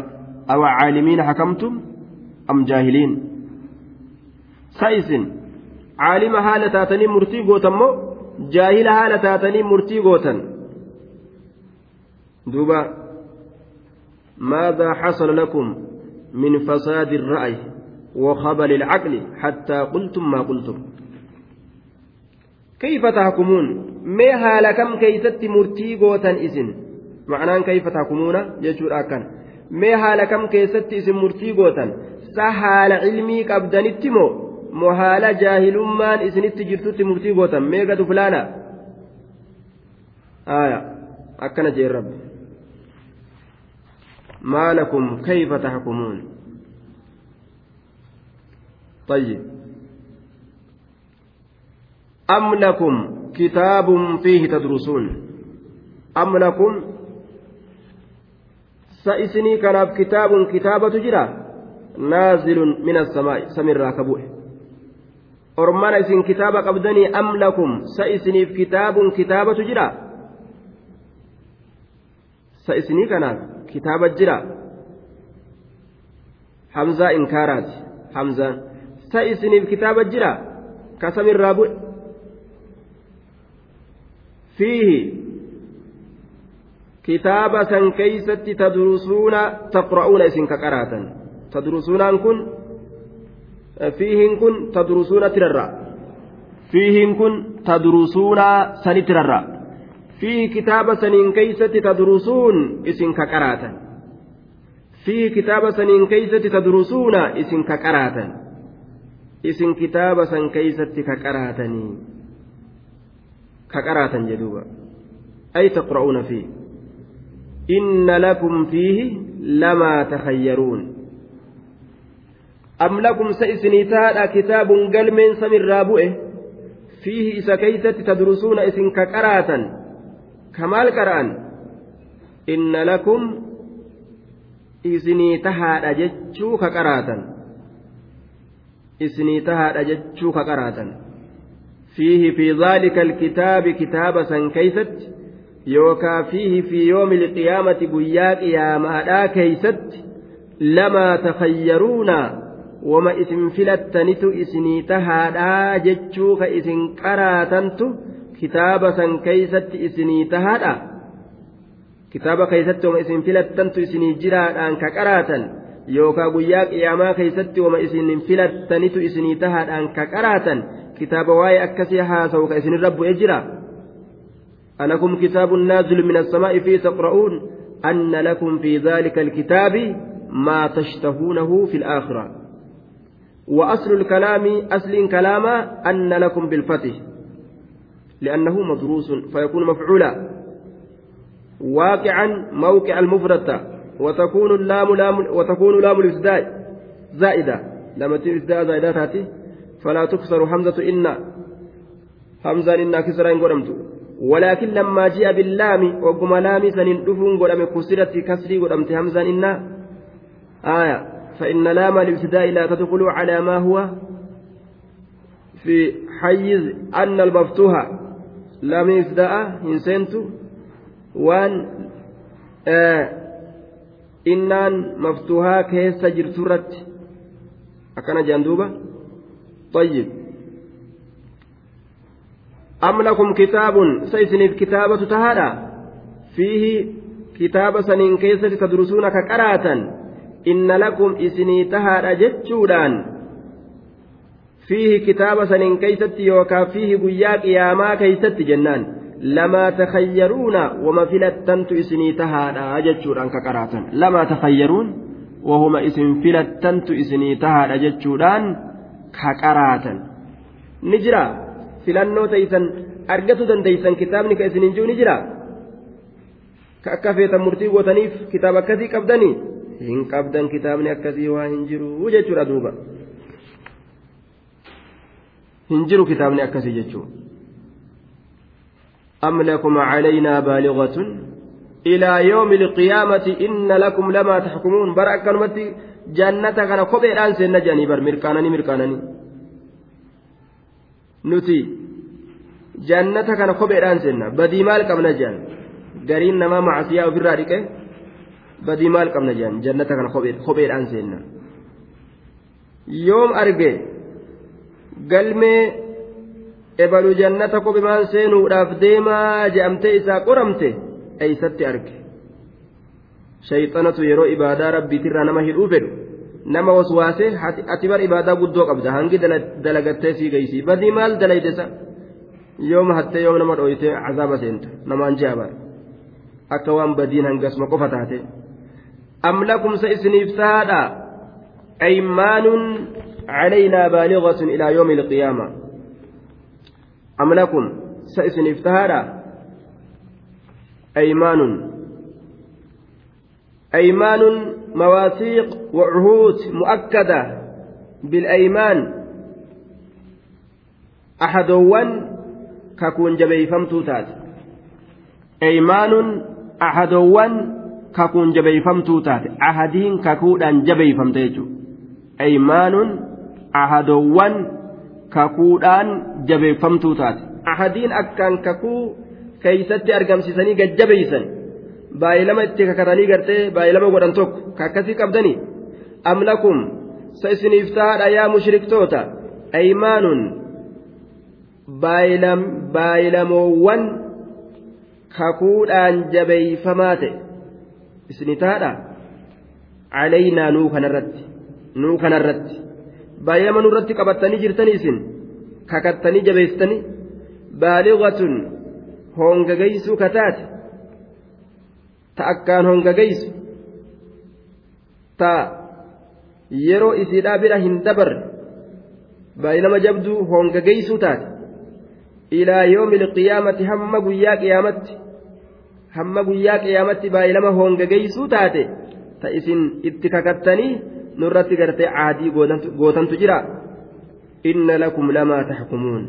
أو عالمين حكمتم أم جاهلين سايسن caalima haala taatanii murtii gootan moo jaahila haala taatanii murtii gootan duuba ماذا حصل لكم من فساد الرأي وخبل العقل حتى قلتم ما قلتم. كيف تحكمون؟ ما هال كم كيست مرتي غوتن إسن معناه كيف تحكمون؟ يجور أكن ما هال كم كيست إسن مرتي غوتن سهال علمي كبدنتمو mohaala jaahilummaan isinitti jirtutti murtii gootan meeqatu filaana aya akkana jeen rabbi maa lakum kayfa taxkumuun طيب أم لكم كتاب فيه تدرسون أم لكم سئسني كان كتاب كتابة جرا نازل من السماء سمر راكبوه kitaaba qabdanii am lakum sa isiniif kitaabun kitaabatu jira sa isinii kanaaf kitaaba jira hamzaa inkaaraati hamzaan sa isiniif kitaaba jira kasamirraa bu'e fiihi kitaaba san keeysatti tadrusuuna taqra'uuna isin ka qaraatan tadrusuunaan kun fiihin kun tadrusuuna tirarra fiihin kun tadrusuuna sani tirarra isin ka qaraatan fiihi kitaaba saniin keeysatti tadrusuuna isin ka qaraatan isin kitaaba san keeysatti ka qaraatanii ka qaraatan jedhuuba ay taqra'uuna fiihi inna lakum fiihi lamaa takhayyaruun am lakumsa isinii taadha kitaabun galmeen samirraa bu'e fiihi isa keeysatti tadrusuuna isin ka qaraatan inna lakum isinii tahaadha jechuu ka qaraatan isinii tahaadha jechuu ka qaraatan fiihi fi dhaalika alkitaabi kitaaba san keeysatti yookaa fiihi fi yoomi alqiyaamati guyyaa qiyaamaadhaa keeysatti lamaa takhayyaruuna wama isin filattanitu isinii tahaadhaa jechuu ka isin qaraatantu kitaaba san keeysatti isinii tahaadha kitaaba keeysatti wama isin filattantu isinii jiraadhaan ka qaraatan yookaa guyyaa qiyaamaa keeysatti wama isin filattanitu isinii tahaadhaan ka qaraatan kitaaba waa'ee akkasii haasawu ka isinirra bu'e jira ألكم كتاب نازل من السماء فيه تقرؤون أن لكم في ذلك الكتاب ما تشتهونه في الآخرة وأصل الكلام أصل كلام أن لكم بالفتح لأنه مدروس فيكون مفعولا. واقعا موقع المفردة. وتكون اللام لام وتكون لام الابتداء زائدة. لما تبتدأ زائدات هاتي فلا تكسر همزة إن. همزة إن كسر إن ولكن لما جاء باللام وقم لام سنين دفون قدم كسرت كسري قدمت همزة إن. آية. فإن لام الابتداء لا تدخل على ما هو في حيز أن المفتوح lamiifda'a hin seentu waan innaan maftuhaa keessa jirturratti akkana jedhan duuba طيب. أم لكم كتاب سيسنف كتابة تهادا؟ فيه كتاب سنين كيسة تدرسون كقراة إن لكم إسني تهادا جتشودان. فيه كتاب سنين كيسة يوكا فيه قياك ياما كيسة جنان لما تخيرون وما فلتنت إسني تهادا جتشودان كقراة لما تخيرون وهما اسم فلتنت إسني تهادا جتشودان كقراة نجرا filannoo teeysan argatu dandeeysan kitaabni ka isinin jiru ni jira ka akka feetan murtii gootaniif kitaaba akkasii qabdanii hin qabdan kitaabni akkasii waa hin jiru jechuudha duuba hin jiru kitaabni akkasii jechuudha am lakum calaynaa baaligatun ilaa yoomi alqiyaamati inna lakum lamaa taxkumuun bara akkanumatti jannata kana kopheedhaan seenna jedhanii bar mirkaananii mirkaananii nuti jannata kana kopheedhaan seenna badii maal qabna jedhan gariin namaa macasiyaa ofirraa dhiqe badii maal qabna jedhan jannata kana kopheedhaan seenna yoom arge galmee ebalu jannata kophemaan seenuudhaaf deemaa je'amtee isaa qoramte eeysatti arge shayxanatu yeroo ibaadaa rabbiitirraa nama hidhuu fedhu nama waswaase ati bar ibaadaa guddoo qabda hangi dalagattee sii geysii badii maal dalaydesa yooma hattee yoom nama dhooytee cazaaba seenta namaan jaabar akka waan badiin hangasuma qofa taate am lakumsa isiniif tahaadha aymaanun baaligatun ilaa yoomi ilqiyaama am lakum sa isiniif tahaadha aymaanun أيمان مواثيق وعهود مؤكدة بالأيمان. أحدوان ككون جبيفمتو تات. أيمان أحدوان ككون جبيفمتو تات. أحدين ككودان جبيفمتيجو أيمان ahadoowwan kakuudhaan jabeeffamtuu taate. Ahadiin akkaan kakuu keeysatti argamsiisanii gajjabeeysan baay'ilama itti kakatanii gartee baay'ilama godhan tokko kakkasii qabdanii? Amlakum sa isiniif taadha yaa mushriktoota? Aymaanuun baayilamoowwan kakuudhaan jabeeyfamaa ta'e isni taadha calaynaa nuu kanarratti nuu kanarratti. Baay'ilama nurratti qabattanii jirtanii isin kakattanii jabeessitanii baaligatun hoongagaysuu kataate. Ta akkaan hongageysu ta yeroo isiidhaa bira hin dabarre. Baay'inama jabduu hongageysuu taate. Ilaa yoomi ilqiyaamati hamma guyyaa qiyaamatti hamma guyyaa qiyaamatti baay'inama hongageysuu taate. Ta isin itti kakattanii nurratti gartee caadii gootantu jira inna lakum lamaa taxkumuun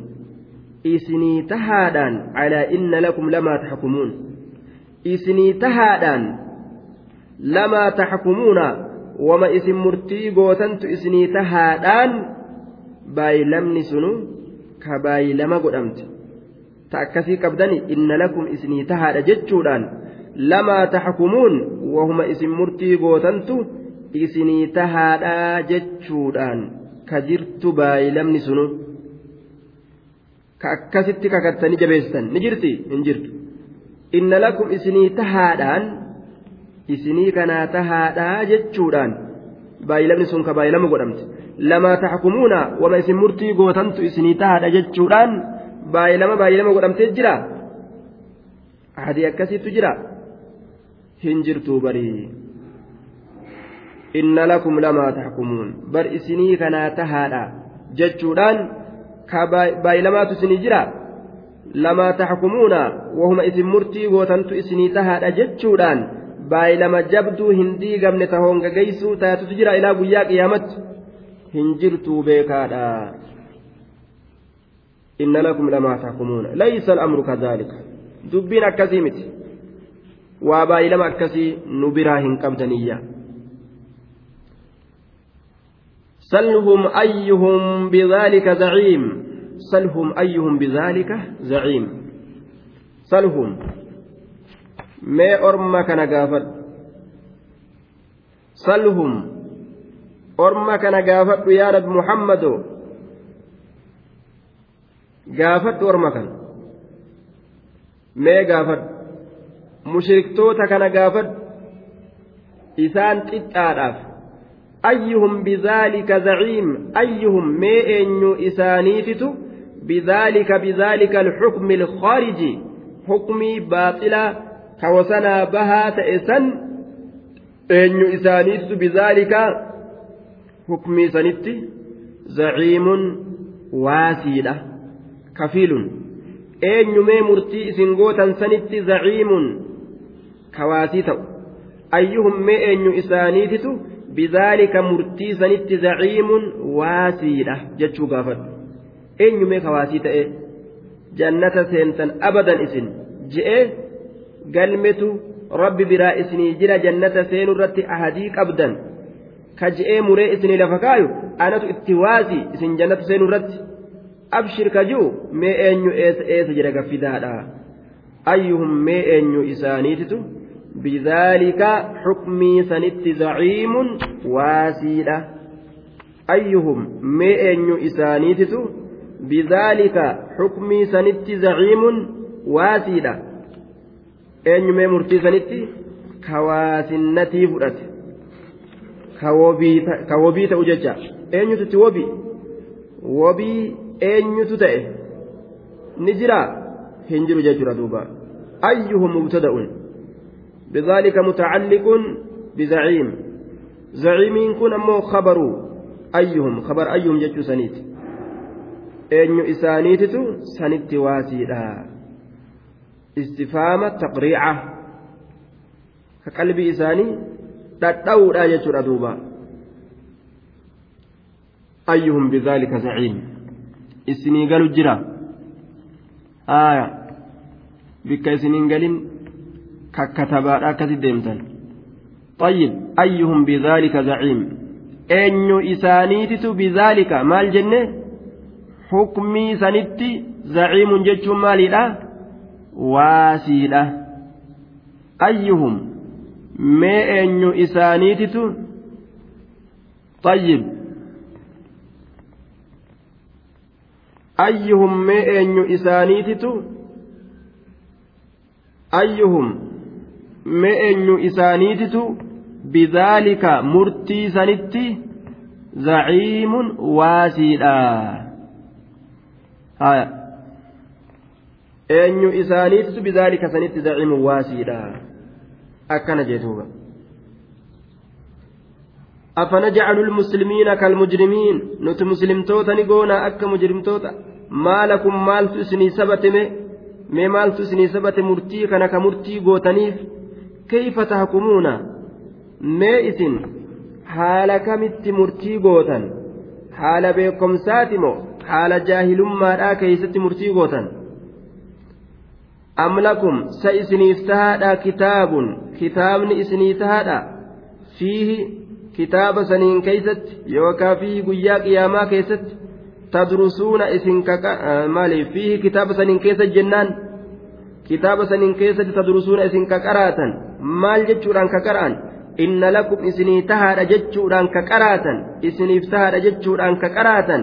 isinii tahaadhaan calaa inna lakum lamaa taxkumuun isinii tahaadhaan lamaa taxkumuuna wama isin murtii gootantu isinii tahaadhaan baay'ilamni sunu ka baay'ilama godhamte ta akkasii qabdani inna lakum isinii tahaadha jechuudhaan lamaa taxkumuun wahuma isin murtii gootantu isinii tahaadhaa jechuudhaan ka jirtu baay'ilamni sunu. Ka akkasitti kakattanii jabeessitan ni jirti? Hin jirtu. Inna lakum isinii tahaadhaan isinii kanaa tahaadhaa jechuudhaan baay'ilamni sun ka baay'ilama godhamte. Lamaa taxkumuuna wama isin murtii gootantu isinii tahaadha jechuudhaan baay'ilama baay'ilama godhamtee jira? Hadii akkasiitu jira? Hin jirtuu barii inna lakum lamaa taxkumuun bar isinii kanaa tahaadha jechuudhaan ka baay'ilamaatu isinii jira lamaa taxkumuuna wahuma isin murtii gootantu isinii tahaadha jechuudhaan baay'ilama jabduu hin diigamne ta hongageysuu taatutu jira ilaa guyyaa qiyaamatti hin jirtuu beekaadha inna lakum lamaa taxkumuuna laysa al'amru kadaalika dubbiin akkasii miti waa baay'ilama akkasii nu biraa hin سلهم أيهم بذلك زعيم سلهم أيهم بذلك زعيم salhum mee orma kana gaafadhu salhum orma kana gaafadhu yaa nabi muhammadoo gaafadhu orma kana mee gaafadhu mushriktoota kana gaafadhu isaan xixxaadhaaf zaciim ayyuhum mee eenyu isaaniititu bidaalika bidaalika alxukmi alkhaariji hukmii baaxilaa kawasanaa bahaa ta'e san eenyu isaaniititu bidaalika hukmii sanitti zaciimun waasiidha kafiilun eenyumee murtii isin gootan sanitti zaciimun kawaasii ta'u ayyuhum mee eenyu isaaniititu bidaalika murtii sanitti zaciimun waasiidha jechuu gaafadhu eenyumee kawaasii ta'e jannata seentan abadan isin je'ee galmetu rabbi biraa isinii jira jannata seenu irratti ahadii qabdan ka je'ee muree isinii lafa kaayu anatu itti waasi isin jannata seenu irratti abshir ka ji'u mee eenyu eessa eessa jedha gaffidaadha ayyuhum mee eenyu isaaniititu بذلك حكمي سنت زعيم واسيلة. أيهم مئن إسانيتت؟ بذلك حكمي سنت زعيم واسيلة. eenyumee murtii sanitti kawaasinnattii fudhate ka wobii ta'u jecha eenyututti wobii wobii eenyutu ta'e ni jira hin jiru jechuudha duuba ayyuhum mubtada'un بذلك متعلق بزعيم. زعيم كن أمو خبروا أيهم؟ خبر أيهم جتشو سنيت. أن إسانيتتو سنت واسيدا استفهام تقريعة. كقلب إساني تتأودا جتشو ردوبا أيهم بذلك زعيم. إسني قالوا جرا. آية. بك إسنين قالين kakkatabaadha akkasi deemtan طيب أيهم بذلك زعيم أن إسانيتت بذلك مال جنة حكمي سنتي زعيم جج مالي لا واسيلة أيهم ما أن إسانيتت طيب أيهم ما أن إسانيتت أيهم mee eenyu isaaniititu bidaalika murtii sanitti zaciimun waasiidha eenyu isaaniititu bidaalika sanitti zaciimun waasiidha akkana jeetuuba أفنجعل المسلمين كالمجرمين نت مسلمتوتا نقونا أك مجرمتوتا ما لكم مال تسني سبت مي مال تسني سبت مرتي كان كمرتي قوتنيف kayfa tahkumuuna mee isin haala kamitti murtii gootan haala beekomsaati moo haala jaahilummaadhaa keeysatti murtii gootan am lakum sa isiniif tahaadha kitaabun kitaabni isinii tahaadha fiihi kitaaba saniin keeysatti yookaa fiihi guyyaa qiyaamaa keessatti tadrusuuna isin maaliif fiihi kitaaba saniin keessa jennaan kitaaba saniin keessatti tadrusuuna isin kaqaraatan maal jechuudhaan kaqara'an inna lakum isinii tahaadha jechuudhaan kaqaraatan isiniif tahaadha jechuudhaan kaqaraatan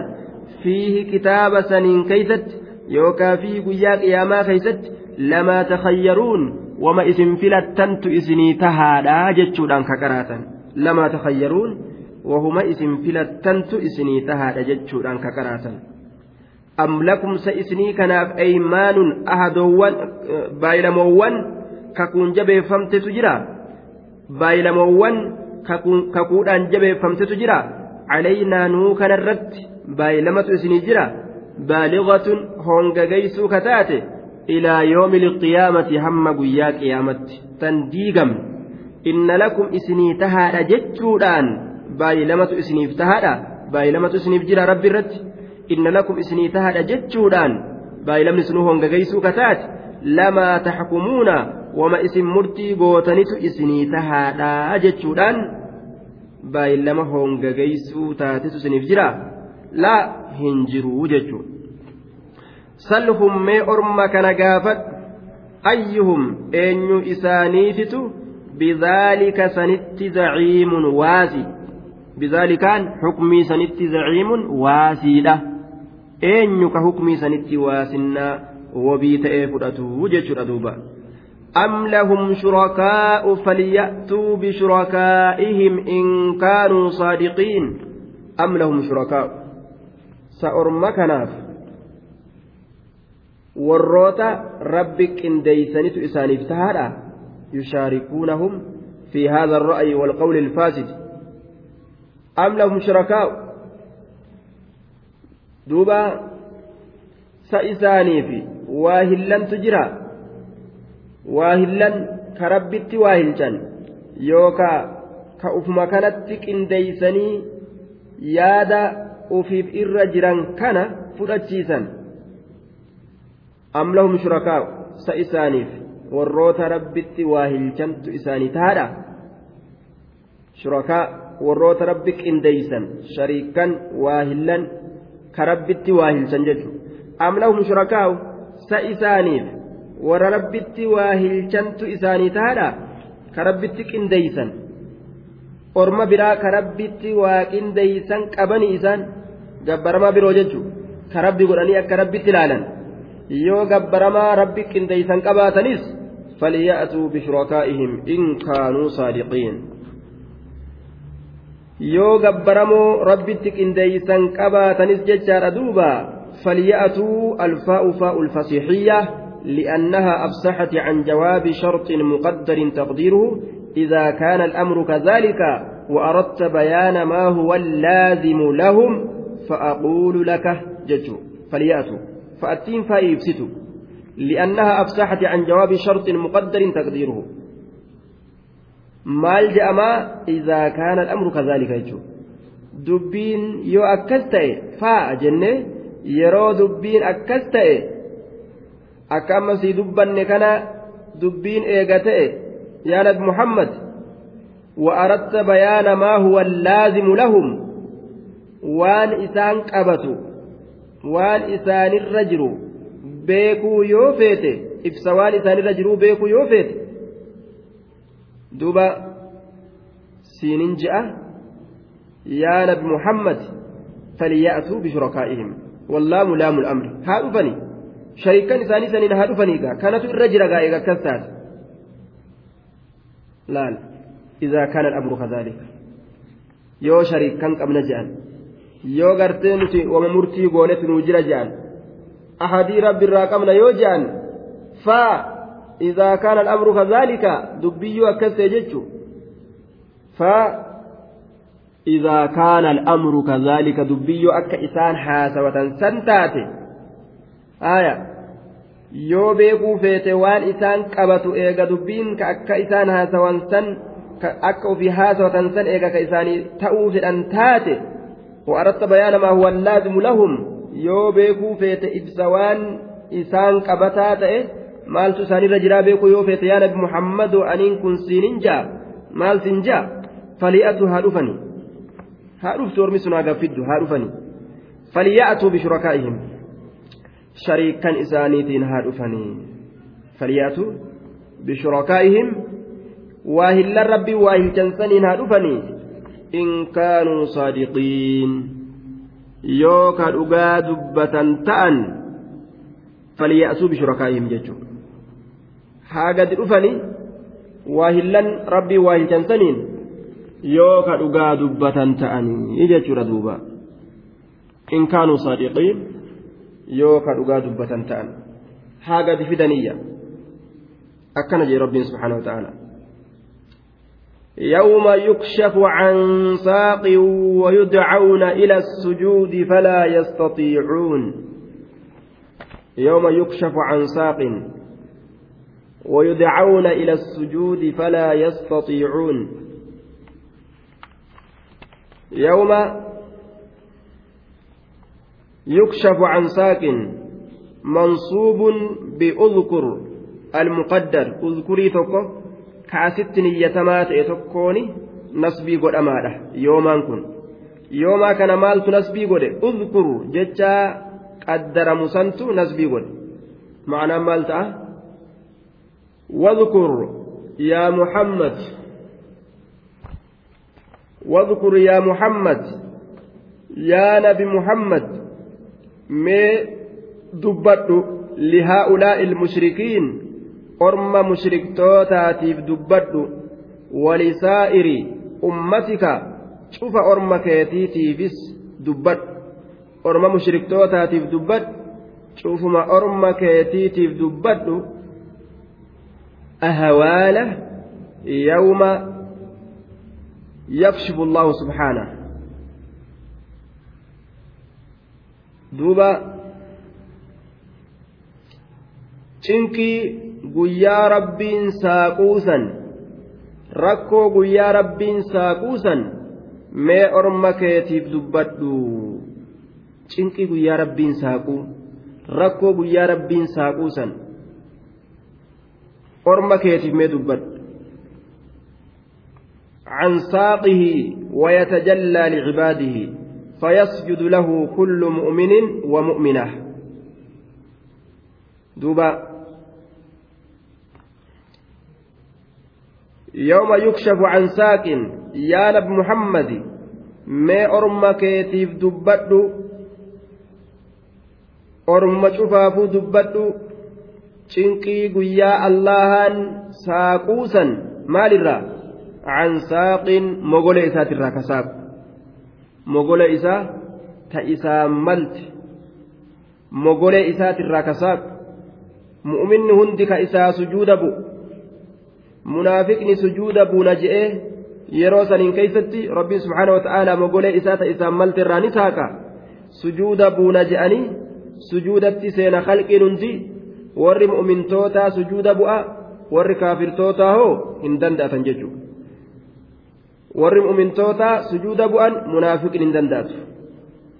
fiihi kitaaba saniin keeysatti yookaa fiihi guyyaa qiyaamaa keeysatti lamaa takhayyaruun wama isin filattantu isinii tahaadha jechuudhaan kaqaraatan lamaa takhayyaruun wahuma isin filattantu isinii tahaadha jechuudhaan kaqaraatan am lakum sa isinii kanaaf aymaanun ahadoowwan baayilamoowwan kakuun jabeeffamtetu jira? Baayilamoowwan kakuudhaan jabeeffamtetu jira? Calaynaa nuu kanarratti baayilamatu isinii jira? Baaligatun hongagaysuu kataate ilaa yoomi lqiyaamati hamma guyyaa qiyaamatti tan diigamne. Inna lakum isinii tahaadha jechuudhaan baayilamatu isiniif tahaadha? Baayilamatu isiniif jira rabbi irratti inna lakum isinii tahaadha jechuudhaan baayilamni sunuu hongagaysuu kataate lamaa taxkumuuna wama isin murtii gootanitu isinii tahaadhaa jechuudhaan baay'ilama hongagaysuu taatetu isiniif jira laa hin jiruu jechuudha salhum mee orma kana gaafadhu ayyuhum eenyu isaaniititu bidaalika sanitti zaciimun waasi bidaalikaan xukmii sanitti zaciimun waasiidha eenyu ka hukmii sanitti waasinnaa wabii ta'ee fudhatu jechuudha duuba أم لهم شركاء فليأتوا بشركائهم إن كانوا صادقين أم لهم شركاء سأرمكناف warroota rabbi qindeeysanitu isaaniif tahaadha yushaarikuunahum fi haadha alra'yi waalqawli alfaasid am lahum shurakaa'u duuba sa isaaniif waa hillantu jira waa hillan ka rabbitti waa hilchan yookaa ka ufuma kanatti qindeeysanii yaada ufiif irra jiran kana fudhachiisan am shurakaa sa isaaniif warroota rabbitti waa hilchantu isaanii tahaadha shurakaa warroota rabbi qindeeysan shariikan waa hillan ka rabbitti waa hilchan jechuudha am lahum sa isaaniif warra rabbitti waa hilchantu isaanii tahaadha ka rabbitti qindeeysan. Orma biraa ka rabbitti waa qindeeysan qabanii isaan gabbaramaa biroo jechuudha ka rabbi godhanii akka rabbitti ilaalan. yoo gabbaramaa rabbi qindeeysan qabaatanis falya'tuu bishurakaa'ihim in kaanuu saadiqiin yoo gabbaramoo rabbitti qindeeysan qabaatanis jechaadha duuba falya'tuu alfaa'u faa'u lfasiixiyya لأنها أفسحت عن جواب شرط مقدر تقديره إذا كان الأمر كذلك وأردت بيان ما هو اللازم لهم فأقول لك جج فليأتوا فأتين فايبسط لأنها أفسحت عن جواب شرط مقدر تقديره maal je'amaa idaa kaana al'amru kazaalika jechuudha dubbiin yoo akkas ta'e faa jennee yeroo dubbiin akkas ta'e akka ammasii dubbanne kana dubbiin eega ta'e yaa nabi muhammad وأردت بيان ما هو اللازم لهم وان إسان قبتوا waan isaanirra jiru beekuu yoo feete ibsa waan isaanirra jiruu beekuu yoo feete wallaamu laamu lamri haa dhufani shariikan isaanii saniin haa dhufanii gaa kanatu irra jira gaa eega akkas taate laal idaa kaana al'amru kadhaalika yoo shariikan qabna je'an yoo gartee nuti wama murtii goonetu nuu jira je'an ahadii rabbi irraa qabna yoo je'an faa kadhaalika dubbiyyuu akkas ta'e jechu faa idaa kaana al'amru kadhaalika dubbiyyuu akka isaan haasawatan san taate aya yoo beekuu feete waan isaan qabatu eega dubbiin ka akka isaan haasawan san akka ofii haasawatan san eega ka isaanii ta'uu fedhan taate وأردت بيان ما هو اللازم لهم yoo beekuu feete ibsa waan isaan qabataa ta'e maaltu isaanirra jiraa beekuu yoo feete yaa nabi muhammadu aniin kun siinin jaa maal sin jaa fali'atu haa dhufani haa dhuftu ormi sun haa gaffiddu haa dhufani faliya'atuu bishurakaa'ihim shariikan isaaniitiin haa dhufanii faliya'atuu bishurakaa'ihim waa hillan rabbii waa hilchansaniin haa dhufanii in kaanuu saadiqiin yoo ka dhugaa dubbatan ta'an falya'suu bishurakaa'ihim jechuudha haa gadi dhufani waa hillan rabbii waa hilchansaniin yoo ka dhugaa dubbatan ta'anii jechuudha duuba in kaanuu saadiqiin yoo ka dhugaa dubbatan ta'an haa gadi fidaniyya akkana jee rabbiin subhaanahu wa ta'ala يوم يكشف عن ساق ويدعون إلى السجود فلا يستطيعون يوم يكشف عن ساق ويدعون إلى السجود فلا يستطيعون يوم يكشف عن ساق منصوب بأذكر المقدر اذكري تقف kaasitti niyyatamaa ta'e tokkooni nasbii godhamaadha yoomaan kun yoomaa kana maaltu nasbii godhe udkuru jecha qaddaramu santu nasbii godhe ma'anaan maal ta'a واذكر يا محمد واذكر يا محمد يا نبي محمد ما دبت لهؤلاء المشركين أرم مشرك توتاتيف دبت ولسائر أمتك شوف أرم كيتيتيفس دبت. أرم مشرك توتاتيف دبت شوف ما أرم كيتيتيف دبت أهواله يوم يكشف الله سبحانه دوبا cinqii guyyaa rabbiin saaquusan rakkoo guyyaa rabbiin saaquusan mee orma keetiif dubbadhu cinqii guyyaa rabbiin saaquu rakkoo guyyaa rabbiin saaquusan orma keetiif mee dubbadhu عن ساقه ويتجلى لعباده فيسجد له كل مؤمن ومؤمنة دوبا يوم يكشف عن ساق يا نبي محمد ما أرم كيتيف دبدو أرم شفافو دبدو cinqii guyyaa allahan saaquusan maalirraa can saaqin mogola isaatirraa ka saaqu mogola isaa ta isaa malte mogolee isaatirraa ka saaqu mu'minni hundi ka isaa sujuuda bu'u munaafiqni sujuuda buuna je'ee yeroo saniin keeysatti rabbiin subhaana wata'aalaa mogolee isaa ta isaan malte irraa ni saaqa sujuuda buuna je'anii sujuudatti seena halqiin hundi warri mu'mintootaa sujuuda bu'a warri kaafirtootaa hoo hin danda'atan jechuudha warri mu'mintootaa sujuuda bu'an munaafiqni hin danda'atu.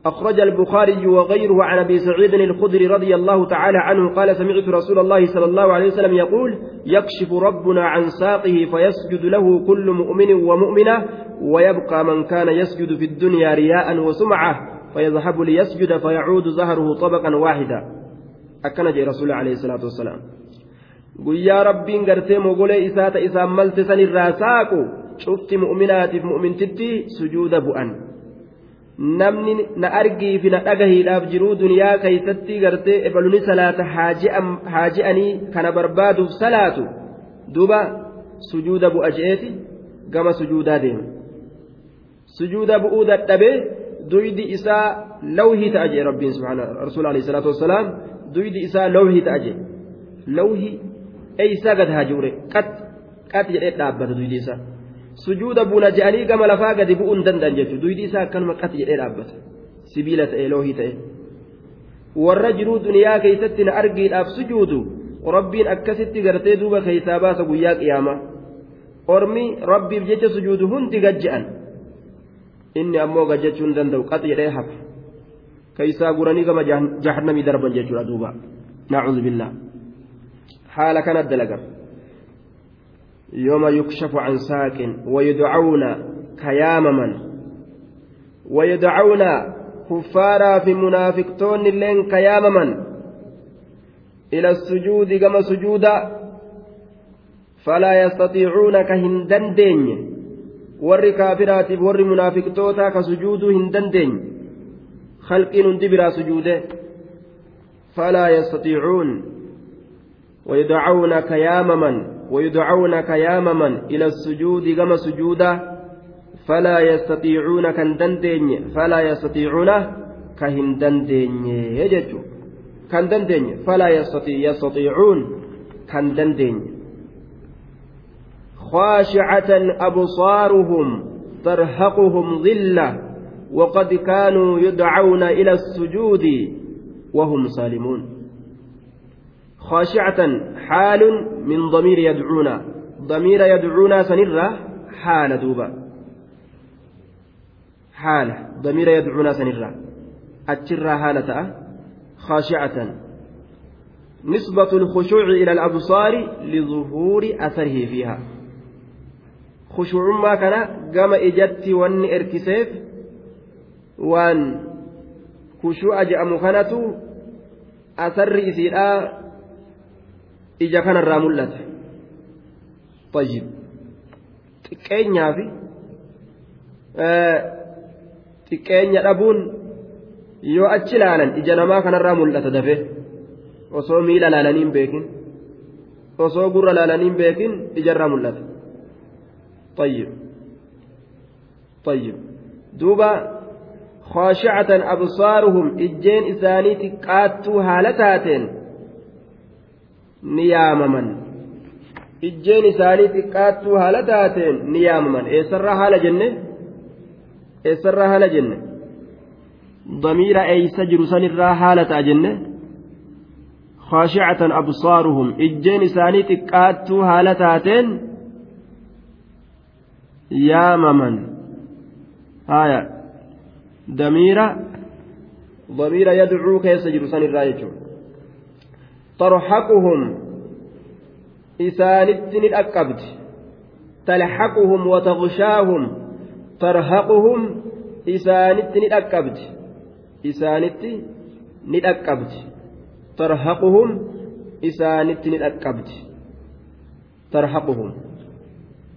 أخرج البخاري وغيره عن أبي سعيد الخدري رضي الله تعالى عنه قال سمعت رسول الله صلى الله عليه وسلم يقول يكشف ربنا عن ساقه فيسجد له كل مؤمن ومؤمنة ويبقى من كان يسجد في الدنيا رياء وسمعة فيذهب ليسجد فيعود ظهره طبقا واحدا أكن جي رسول عليه الصلاة والسلام guyyaa rabbiin gartee mogolee isaa ta isaan malte san irraa saaqu cufti mu'minaatiif mu'mintitti sujuuda bu'an namni na argiifi na dhagahiidhaaf jiruu duniyaa keeysatti gartee ebaluni salaata haaji'anii kana barbaaduuf salaatu duba sujuuda bu'a je'eeti gama sujuudaa deema sujuuda bu'uu dadhabee duydi isaa lawhii ta'a jee rabbiin subhaana rasuul alayhi salaatu wassalaam duydi isaa lawhii ta'a jee lawhii eeysaa gad haajuure qat qat jedhee dhaabbata duydi isaa sujuuda buna je'anii gama lafaa gadi bu'uu hin danda'an jechuudha duydi isaa akkanuma qati jedhee dhaabbata sibiila ta'e loohii ta'e warra jiruu duniyaa keeysatti na argiidhaaf sujuudu rabbiin akkasitti gartee duuba keeysaa baasa guyyaa qiyaamaa ormi rabbiif jecha sujuudu hundi gajje'an inni ammoo gajjechuu hin danda'u qati jedhee hafa keeysaa guranii gama jahannamii darban jechuudha duuba naa'udhu billaa haala kanat dalagan يوم يكشف عن ساق ويدعون كيامما ويدعون كفارا في منافقتون اللين كيامما إلى السجود كما سجودا فلا يستطيعون كهندندين warri kaafiraatiif warri munaafiqtootaa ka sujuuduu hin dandeenye khalqiin hundi biraa sujuude falaa yastatiicuun ويدعون كيامما ويدعون كيامما إلى السجود كما سجودا. فلا يستطيعون كان دندين فلا يستطيعون كهن دندين يجتو كان دندين فلا يستطيع يستطيعون كان دندين خاشعة أبصارهم ترهقهم ظلة. وقد كانوا يدعون إلى السجود وهم سالمون. خاشعة حال من ضمير يدعونا. ضمير يدعونا سنرة حال دوبا. حال ضمير يدعونا سنرة أتشر حالة خاشعة. نسبة الخشوع إلى الأبصار لظهور أثره فيها. خشوع ما كان قام إجت وان إركسيف وان خشوع جاء مكانته أثر إسيرا ija kanarraa mul'ata طيب xiqqeenyaa fi xiqqeenya dhabuun yoo achi laalan ija namaa kanarraa mul'ata dafee osoo miila laalaniin beekin osoo gurra laalaniin beekin ijarraa mul'ata طيب طيب دوبا خاشعة أبصارهم إجين إساني تقاتوا هالتاتين ni yaamaman eessarraa haala jenne eessarraa haala jenne damiira eeysa jiru sanirraa haala ta'a jenne خاشعة أبصارهم إجين إساني تقاتوا هالة تاتين يا damiira damiira yadcuu keessa jiru san irraa jechuudha. Tarxaquhum isaanitti ni dhaqqabdi. Talxaquhum wataqshaahum tarhaquhum isaanitti ni dhaqqabdi. Isaanitti ni dhaqqabdi. Tarhaquhum isaanitti ni dhaqqabdi. Tarhaquhum.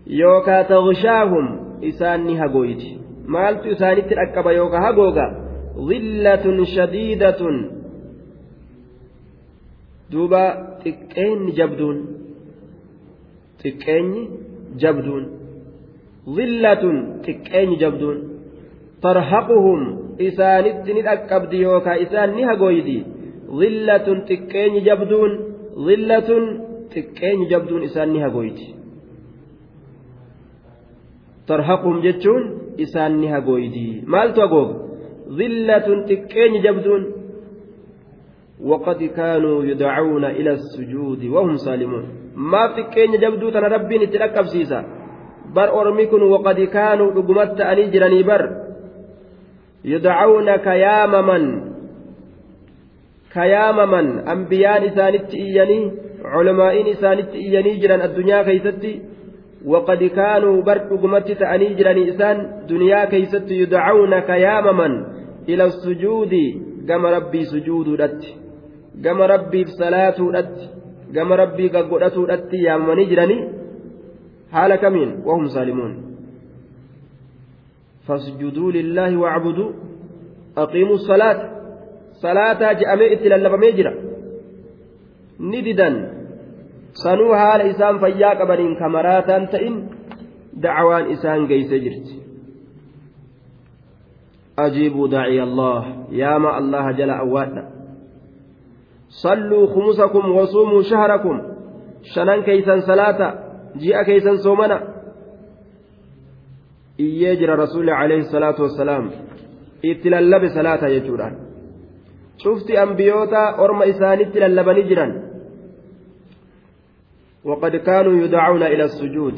Yookaa taqshaahum isaan ni hagoyti maaltu isaanitti dhaqqaba yookaa hagooga dhillatun shadiidatun duuba xiqqeenni jabduun xiqqeenyi jabduun zillatun xiqqeenyi jabduun tarhaquhum isaanitti ni dhaqqabdi yookaa isaan ni hagooydi zillatun xiqqeenyi jabduun zillatun xiqqeenyi jabduun isaan ni hagooyti tarhaquhum jechuun isaan ni hagooydi maaltu hagooga zillatun xiqqeenyi jabduun وقد كانوا يدعون إلى السجود وهم سالمون maaf xiqqeenya jabduu tana rabbiin itti dhaqqabsiisa bar ormi kun waqad kaanuu dhugumatti ta'anii jiranii bar yudcawna kayaamaman kayaamaman ambiyaan isaanitti iyyanii culamaa'iin isaanitti iyyanii jiran addunyaa keeysatti waqad kaanuu bar dhugumatti ta'anii jiranii isaan duniyaa keeysatti yudcawna kayaamaman ila sujuudi gama rabbii sujuuduudhatti gama rabbiif salaatuudhatti gama rabbii gaggodhatuudhatti yaamamanii jiranii haala kamiin wahum saalimuun fasjuduu lillaahi wacbuduu aqiimuu salaata salaataa je'amee itti lallabamee jira ni didan sanuu haala isaan fayyaa qabaniin kamaraataan ta'in dacwaan isaan geeyse jirti. Ajiibuu daaciya allah yaama allaha jala awwaadha. صلوا خمسكم وصوموا شهركم شنان كيسان صلاة جيء كيسان صومنا إيجر رسول عليه الصلاة والسلام اتلالب صلاة يجوران شفت أنبيوتا أرم إسان اتلالب نجرا وقد كانوا يدعون إلى السجود.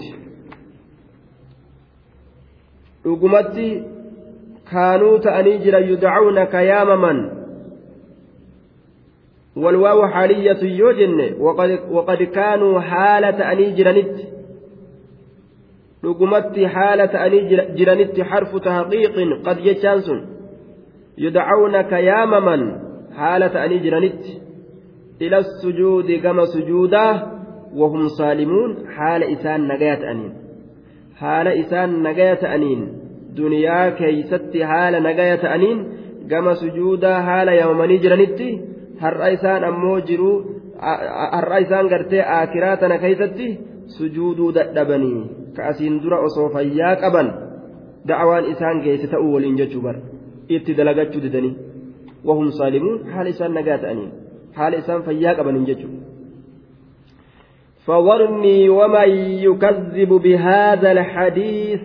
kaanuu ta'anii jira yudcauna kayaamaman والواو حالية يوجن. وقد, وقد كانوا حالة أني جرانت لقمت حالة أني جرانت حرف تحقيق قد يشانس. يدعونك يا ممن. حالة أني جرانت إلى السجود كما سجودا وهم صالمون حال إسان نجاة أنين حال إسان نجاة أنين دنيا كيست حال نجاة أنين سجودا حال keessatti sujuuduu dadhabanii ka asiin dura osoo fayyaa qaban da'awaan isaan geesse ta'uu waliin jechuu bar itti dalagachuu didanii wahum saalimuun haala isaan nagaa فظرني ومن يكذب بهذا الحديث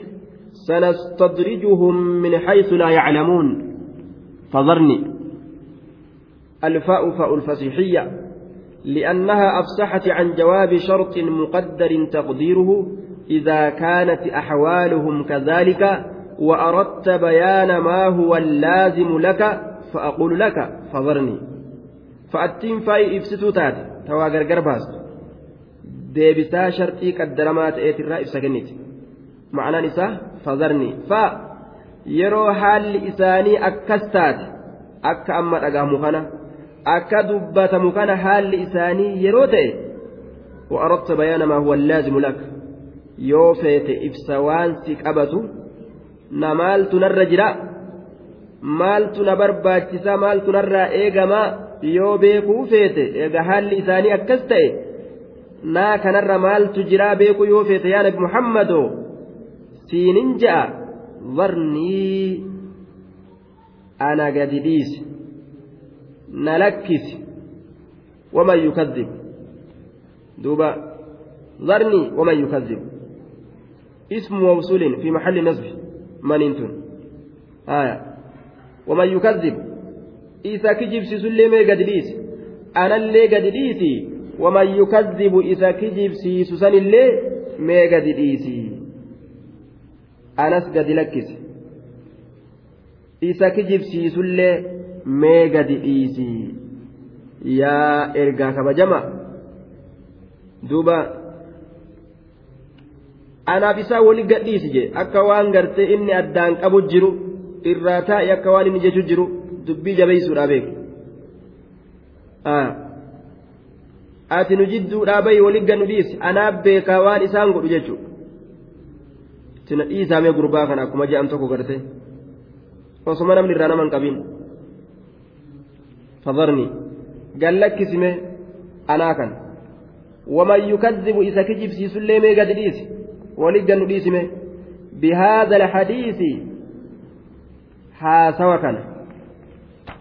سنستدرجهم من حيث لا يعلمون. فظرني الفاء فاء الفصيحية. لأنها أفسحت عن جواب شرط مقدر تقديره. إذا كانت أحوالهم كذلك وأردت بيان ما هو اللازم لك فأقول لك. فظرني فأتين فاي إفستو تات تواغر deebisaa sharxii qaddaramaa ta'eetirraa ibsa kenniti. Ma'anaan isaa fazarni. Fa yeroo haalli isaanii akkas taate akka amma dhagahamu kana akka dubbatamu kana haalli isaanii yeroo ta'e waarotta bayaana maa huwa laazimu lak. Yoo feete ibsa waan si qabatu na maaltu narra jira? Maaltu na barbaachisa? Maaltu narraa eegamaa yoo beekuu feete eega haalli isaanii akkas ta'e naa kanarra maaltu jiraa beekuu yoo feete yaa nabi muhammadoo siinin ja'a warnii ana gadi dhiisi na lakkisi waman yukadhib duuba ذرني ومن يكذب اسم موصول في محل نصب من انتن آية ومن يكذب إذا كجب سيسلي مي قد ليس أنا اللي قد ليسي waman yukazzibu isa kijibsiisu sanillee mee gadi dhiisi anas gadi lakkise isa kijibsiisullee mee gadi dhiisi yaa ergaa kabajama duuba anaaf isaa wali gadhiisi je akka waan gartee inni addaan qabu jiru irraa taa'e akka waan inni jechu jiru dubbii jabeessuudhaa beeku. Ati nu jidduudhaa bahi wali gannu dhiisi anaaf beekaa waan isaan godhu jechuudha tina dhiisaamee gurbaa kana akkuma je'an tokko garte osoma namni irraa nama hin qabin fadarni gallakkisime anaa kan waman yukadhibu isa kijibsiisullee mee gadi dhiisi ولقى نديسمه بهذا الحديث haasawa kana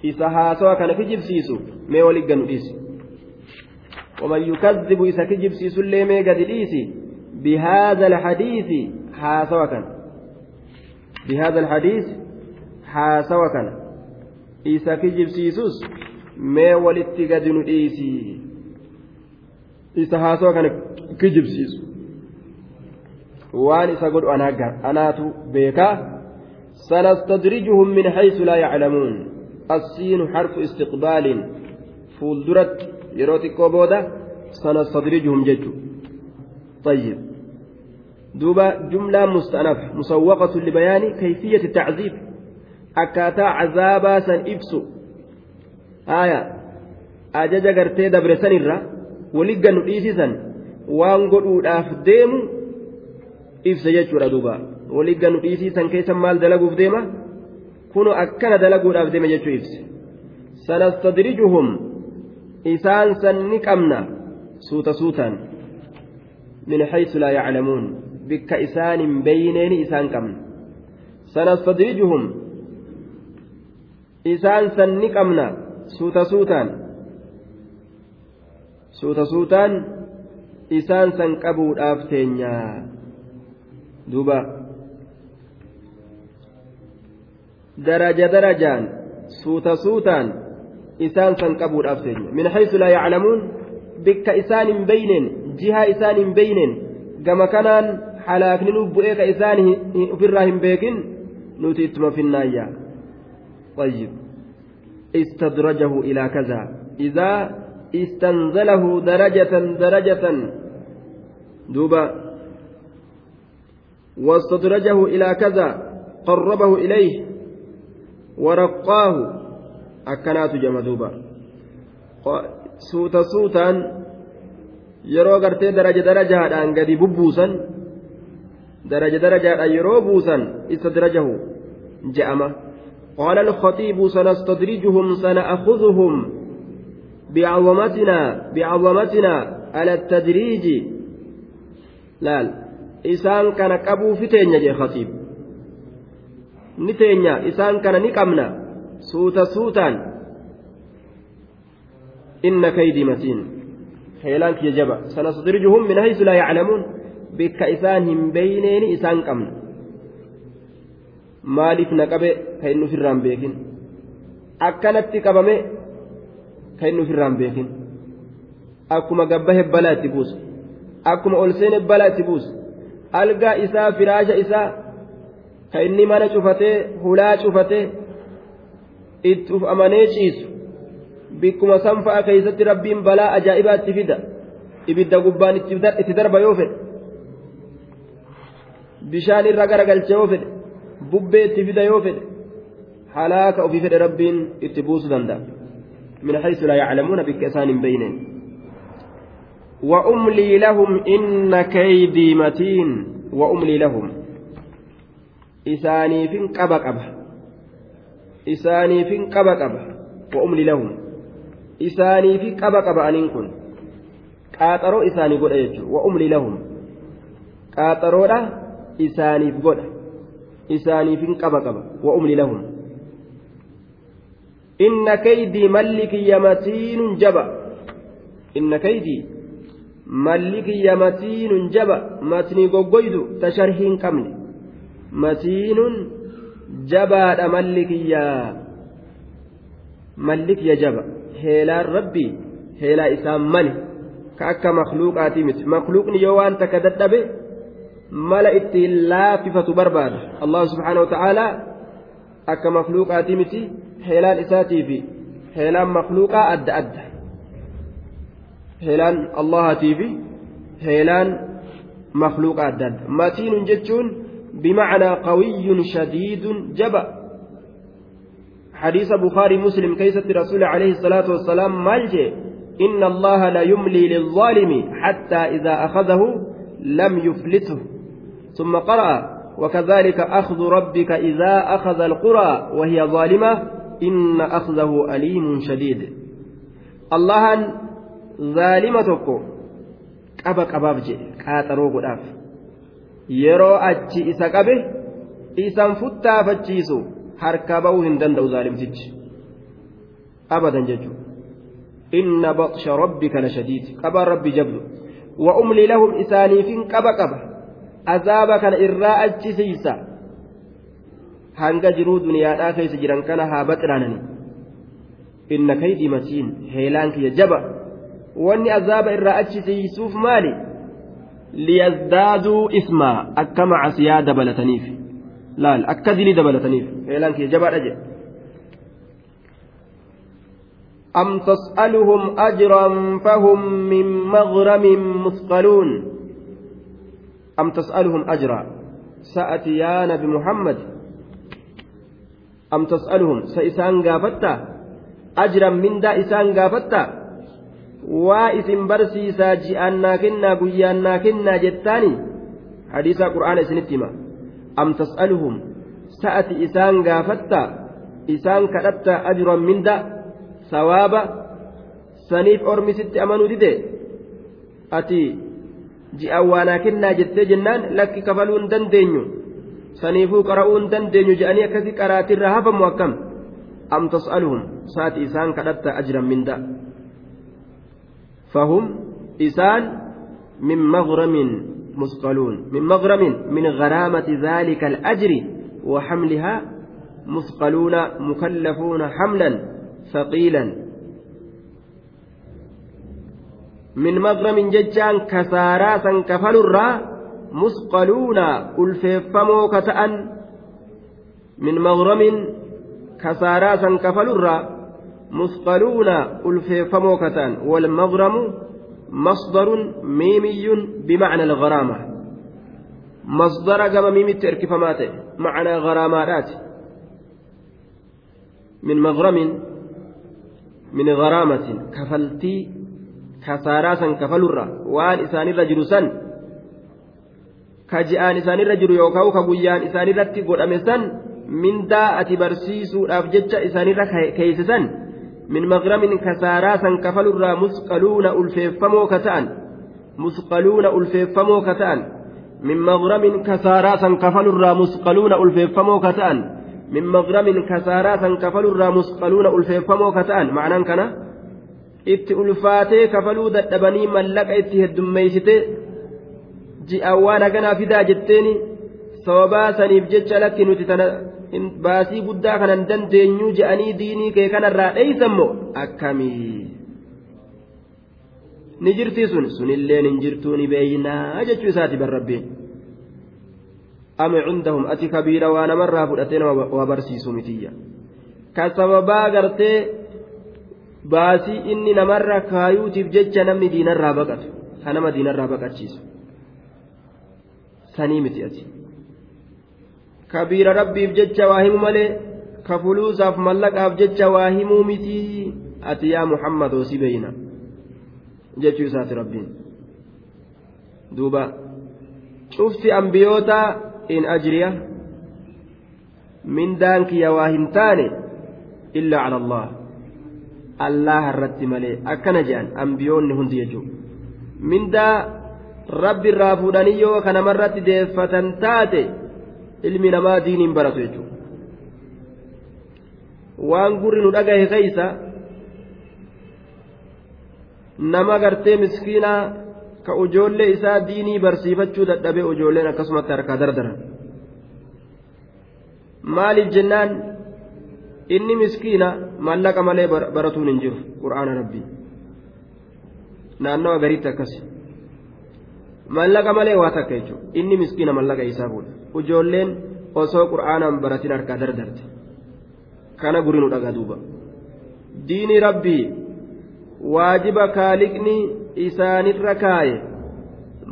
isa haasawa kana kijibsiisu mee waligga nu dhiisi gadi dhiisi bihaadha alhadiisi haasawa kana bihaadha alhadiis haasawa kana isa kijibsiisus mee walitti gadi nu dhiisi isa haasawa kana kijibsiisu waan isa godhu anaatu beekaa سنستدرجهم من حيث لا يعلمون السين حرف استقبال فولدرت يروتي كوبودا سنستدرجهم ججو طيب دوبا جملة مستأنف مسوقة لبيان كيفية التعذيب أكاتا عذابا سن إبسو آية أجاجا قرتي دبر سنرة ولقا نؤيسي سن وانقلوا الأفديم إبس ججو دوبا waligga nu dhiisiisan keessa maal dalaguuf deema? Kunu akkana dalaguudhaaf deema jechuu ibse sanastadrijuhum isaan san ni qabna suuta suutaan min haysu laa yaclamuun bikka isaan hin beyneeni isaan qabna sanastadrijuhum isaan san ni qabna suuta suutaan suuta suutaan isaan san qabuudhaaf teenyaa duuba daraja darajaan suuta suutaan haysu laa yaclamuun bikka isaan hin beyneen jihaa isaan hin beyneen gama kanaan halaakni nu bu'ee ka isaan ofirraa hin beekin nuti ittuma finnaayya طيب استدرجه إلى كذا إذا استنزله درجة درجة دوبا واستدرجه إلى كذا قربه إليه ورقاه akkanaatu jama duuba suuta suutaan yeroo gartee daraja darajaadhaan gadi bubbuusan daraja darajaadhaan yeroo buusan istadrajahu je'ama قال الخطيب سنستدرجهم سنأخذهم بعظمتنا بعظمتنا على التدريج لا إسان كان كبو فتين يا خطيب ni teenya isaan kana ni qabna suuta suutaan inna kaydii matiin heelaan kiyya jaba. Sanastadrijuhum min haysu laa yaclamuun bikka isaan hin beyneeni isaan qabna. Maaliif na qabe ka inni ofirraan beekin. Akkanatti qabame ka inni ofirraan beekin. Akkuma gabba hebbalaa itti buusa akkuma ol seen hebbalaa itti buusa algaa isaa firaasha isaa ka inni mana cufatee hulaa cufatee itti uf amanee ciisu bikkuma sanfa'a keeysatti rabbiin balaa ajaa'ibaa itti fida ibidda gubbaan itti darba yoo fedhe bishaan irra garagalcha yoo fedhe bubbee itti fida yoo fedhe halaaka ofii fedhe rabbiin itti buusu danda'a min haysu laa yaclamuuna bikka isaan hin beyneen وأملي لهم إن كيدي متين وأملي لهم إساني فين قبا قبا isaaniifin qaba qaba wa'umli lahum. Isaaniifi qaba qaba aniin kun qaaxaroo isaanii godha jechuudha wa'umli lahum. Qaaxaroodha isaaniif godha. Isaaniifin qaba qaba wa'umli lahum. Inna kaydii malliki yamatiinun jaba. Inna kaydii malliki yamatiinun jaba. Matnii goggoydu tasharhiin qabne. Matiinun jabaadha malli kiyya malli kiyya jaba. Heelaan rabbii heelaa isaan mali ka akka makluuqaatii miti. Makluuqni yoo waan takka dadhabe mala ittiin laaffifatu barbaada. Allahu subhaanahu wa ta'aalaa akka makluuqaatii miti heelaan isaatii fi heelaan makluuqaa adda adda. Heelaan allahatii fi heelaan makluuqa adda adda. Matiinun jechuun bimacnaa qawiyyun shadiidun jaba حديث بخاري مسلم كيسة رسول عليه الصلاة والسلام مالجي إن الله لا يملي للظالم حتى إذا أخذه لم يفلته. ثم قرأ وكذلك أخذ ربك إذا أخذ القرى وهي ظالمة إن أخذه أليم شديد. الله qaba qabaaf jedhe qaaxaroo godhaaf yeroo achi isa qabe isan futtaafachiisu harkaa ba'uu hin danda'u zaalimtichi abadan jechuudha. Inna baqsha rabbika lashadiid qabaan rabbi jabdu. Wa umli lahum isaaniifin qaba qaba. Azaaba kana irraa achisiisa hanga jiruu duniyaadhaa keessa jiran kana haa baxiraanani inna kaydii matiin heelaan kiyya jaba. Wanni azaaba irraa achi siisuuf maali liyazdaaduu ismaa akka macasiyaa dabalataniif laal akka dilii dabalataniif eelaan kee jabaadha jedhe أم تسألهم أجرا فهم من مغرم مثقلون أم تسألهم أجرا سأتي يا نبي محمد أم تسألهم سإسان قافتا أجرا من دا إسان قافتا waa isin barsiisaa ji'aannaa kennaa guyyaannaa kennaa jettaani hadiisaa qur'aana isinitti hima am tas'aluhum sa'ati isaan gaafatta isaan kadhatta ajran minda sawaaba saniif ormisitti amanuu dide ati ji'aan waanaa kennaa jettee jennaan lakki kafaluu hin dandeenyu saniifuu qara'uu hin dandeenyu je'anii akkasii qaraatirraa hafamu akkam am tas'aluhum sa'ati isaan kadhatta ajran minda فهم إسان من مغرم مثقلون من مغرم من غرامة ذلك الأجر وحملها مثقلون مكلفون حملا ثقيلا. من مغرم ججان كسارا سنكفل الرا مثقلون ألفيفمو كتأن. من مغرم كسارا سنكفل الرا مثقلون ألفيفمو كتان والمغرم مصدر ميمي بمعنى الغرامة. مصدر قام ميمي تركفمات معنى غرامات من مغرم من غرامة كفلتي كساراسا كفلرة. وآن إسان الرجل سن. كجئان إسان الرجل يوكاو كبيان إسان الرتي قد أمسن من دا أتي برسيسو أفجتش إسان الركيسسن kafalurraa musqaluuna ulfeeffamoo ka ta'an musqaluuna ulfeeffamoo ka ta'an min magramin kasaaraa san kafalurraa musqaluuna ulfeeffamoo ka ta'an min magramin kasaaraa san kafalurraa musqaluuna ulfeeffamoo ka ta'an ma'anaan kana itti ulfaatee kafaluu dadhabanii mallaqa itti heddummeeysite ji'a waan haganaa fidaa jetteeni sababaa saniif jecha lakki nuti tana baasii guddaa kanan dandeenyu je'anii diinii kee kanarraa dheeysammo akkamii ni jirtii sun? Sunilleen hin jirtuu ni beeynaa jechuu isaati barrabbiin am cindahum ati kabiira waa namarraa fudhatee nama waa barsiisu mitiyya? Ka sababaa gartee baasii inni namarra kaayuutiif jecha namni diinarraa baqatu ka nama diinarraa baqachiisu. Sanii miti ati kabiira rabbiif jecha waa himu malee ka fuluusaaf mallaqaaf jecha waa himuu miti ati yaa muhammadoo si beeyna jechuu isaati rabbiin duuba cufti ambiyoota in ajriya mindaan kiyya waa hin taane illaa cala allah allaha irratti malee akkana jedhan ambiyoonni hundi jechuudha mindaa rabbi irraa fuudhanii yoo kanamarratti deeffatan taate ilmi namaa diiniin baratu jechuudha. Waan gurri nu dhagahe keeysa nama gartee miskiinaa ka ujoollee isaa diinii barsiifachuu dadhabee ujoolleen akkasumatti harkaa dardaran. Maaliif jennaan inni miskiina mallaqa malee baratuun hin jiru qur'aana rabbii naannawa gariitti akkasi mallaqa malee waa takka jechuudha inni miskiina mallaqa isaa fuudha ujoolleen osoo qur'aanaan baratin harkaa dardarte kana guri nu dhagaa duuba diinii rabbii waajiba kaaliqni isaanirra kaaye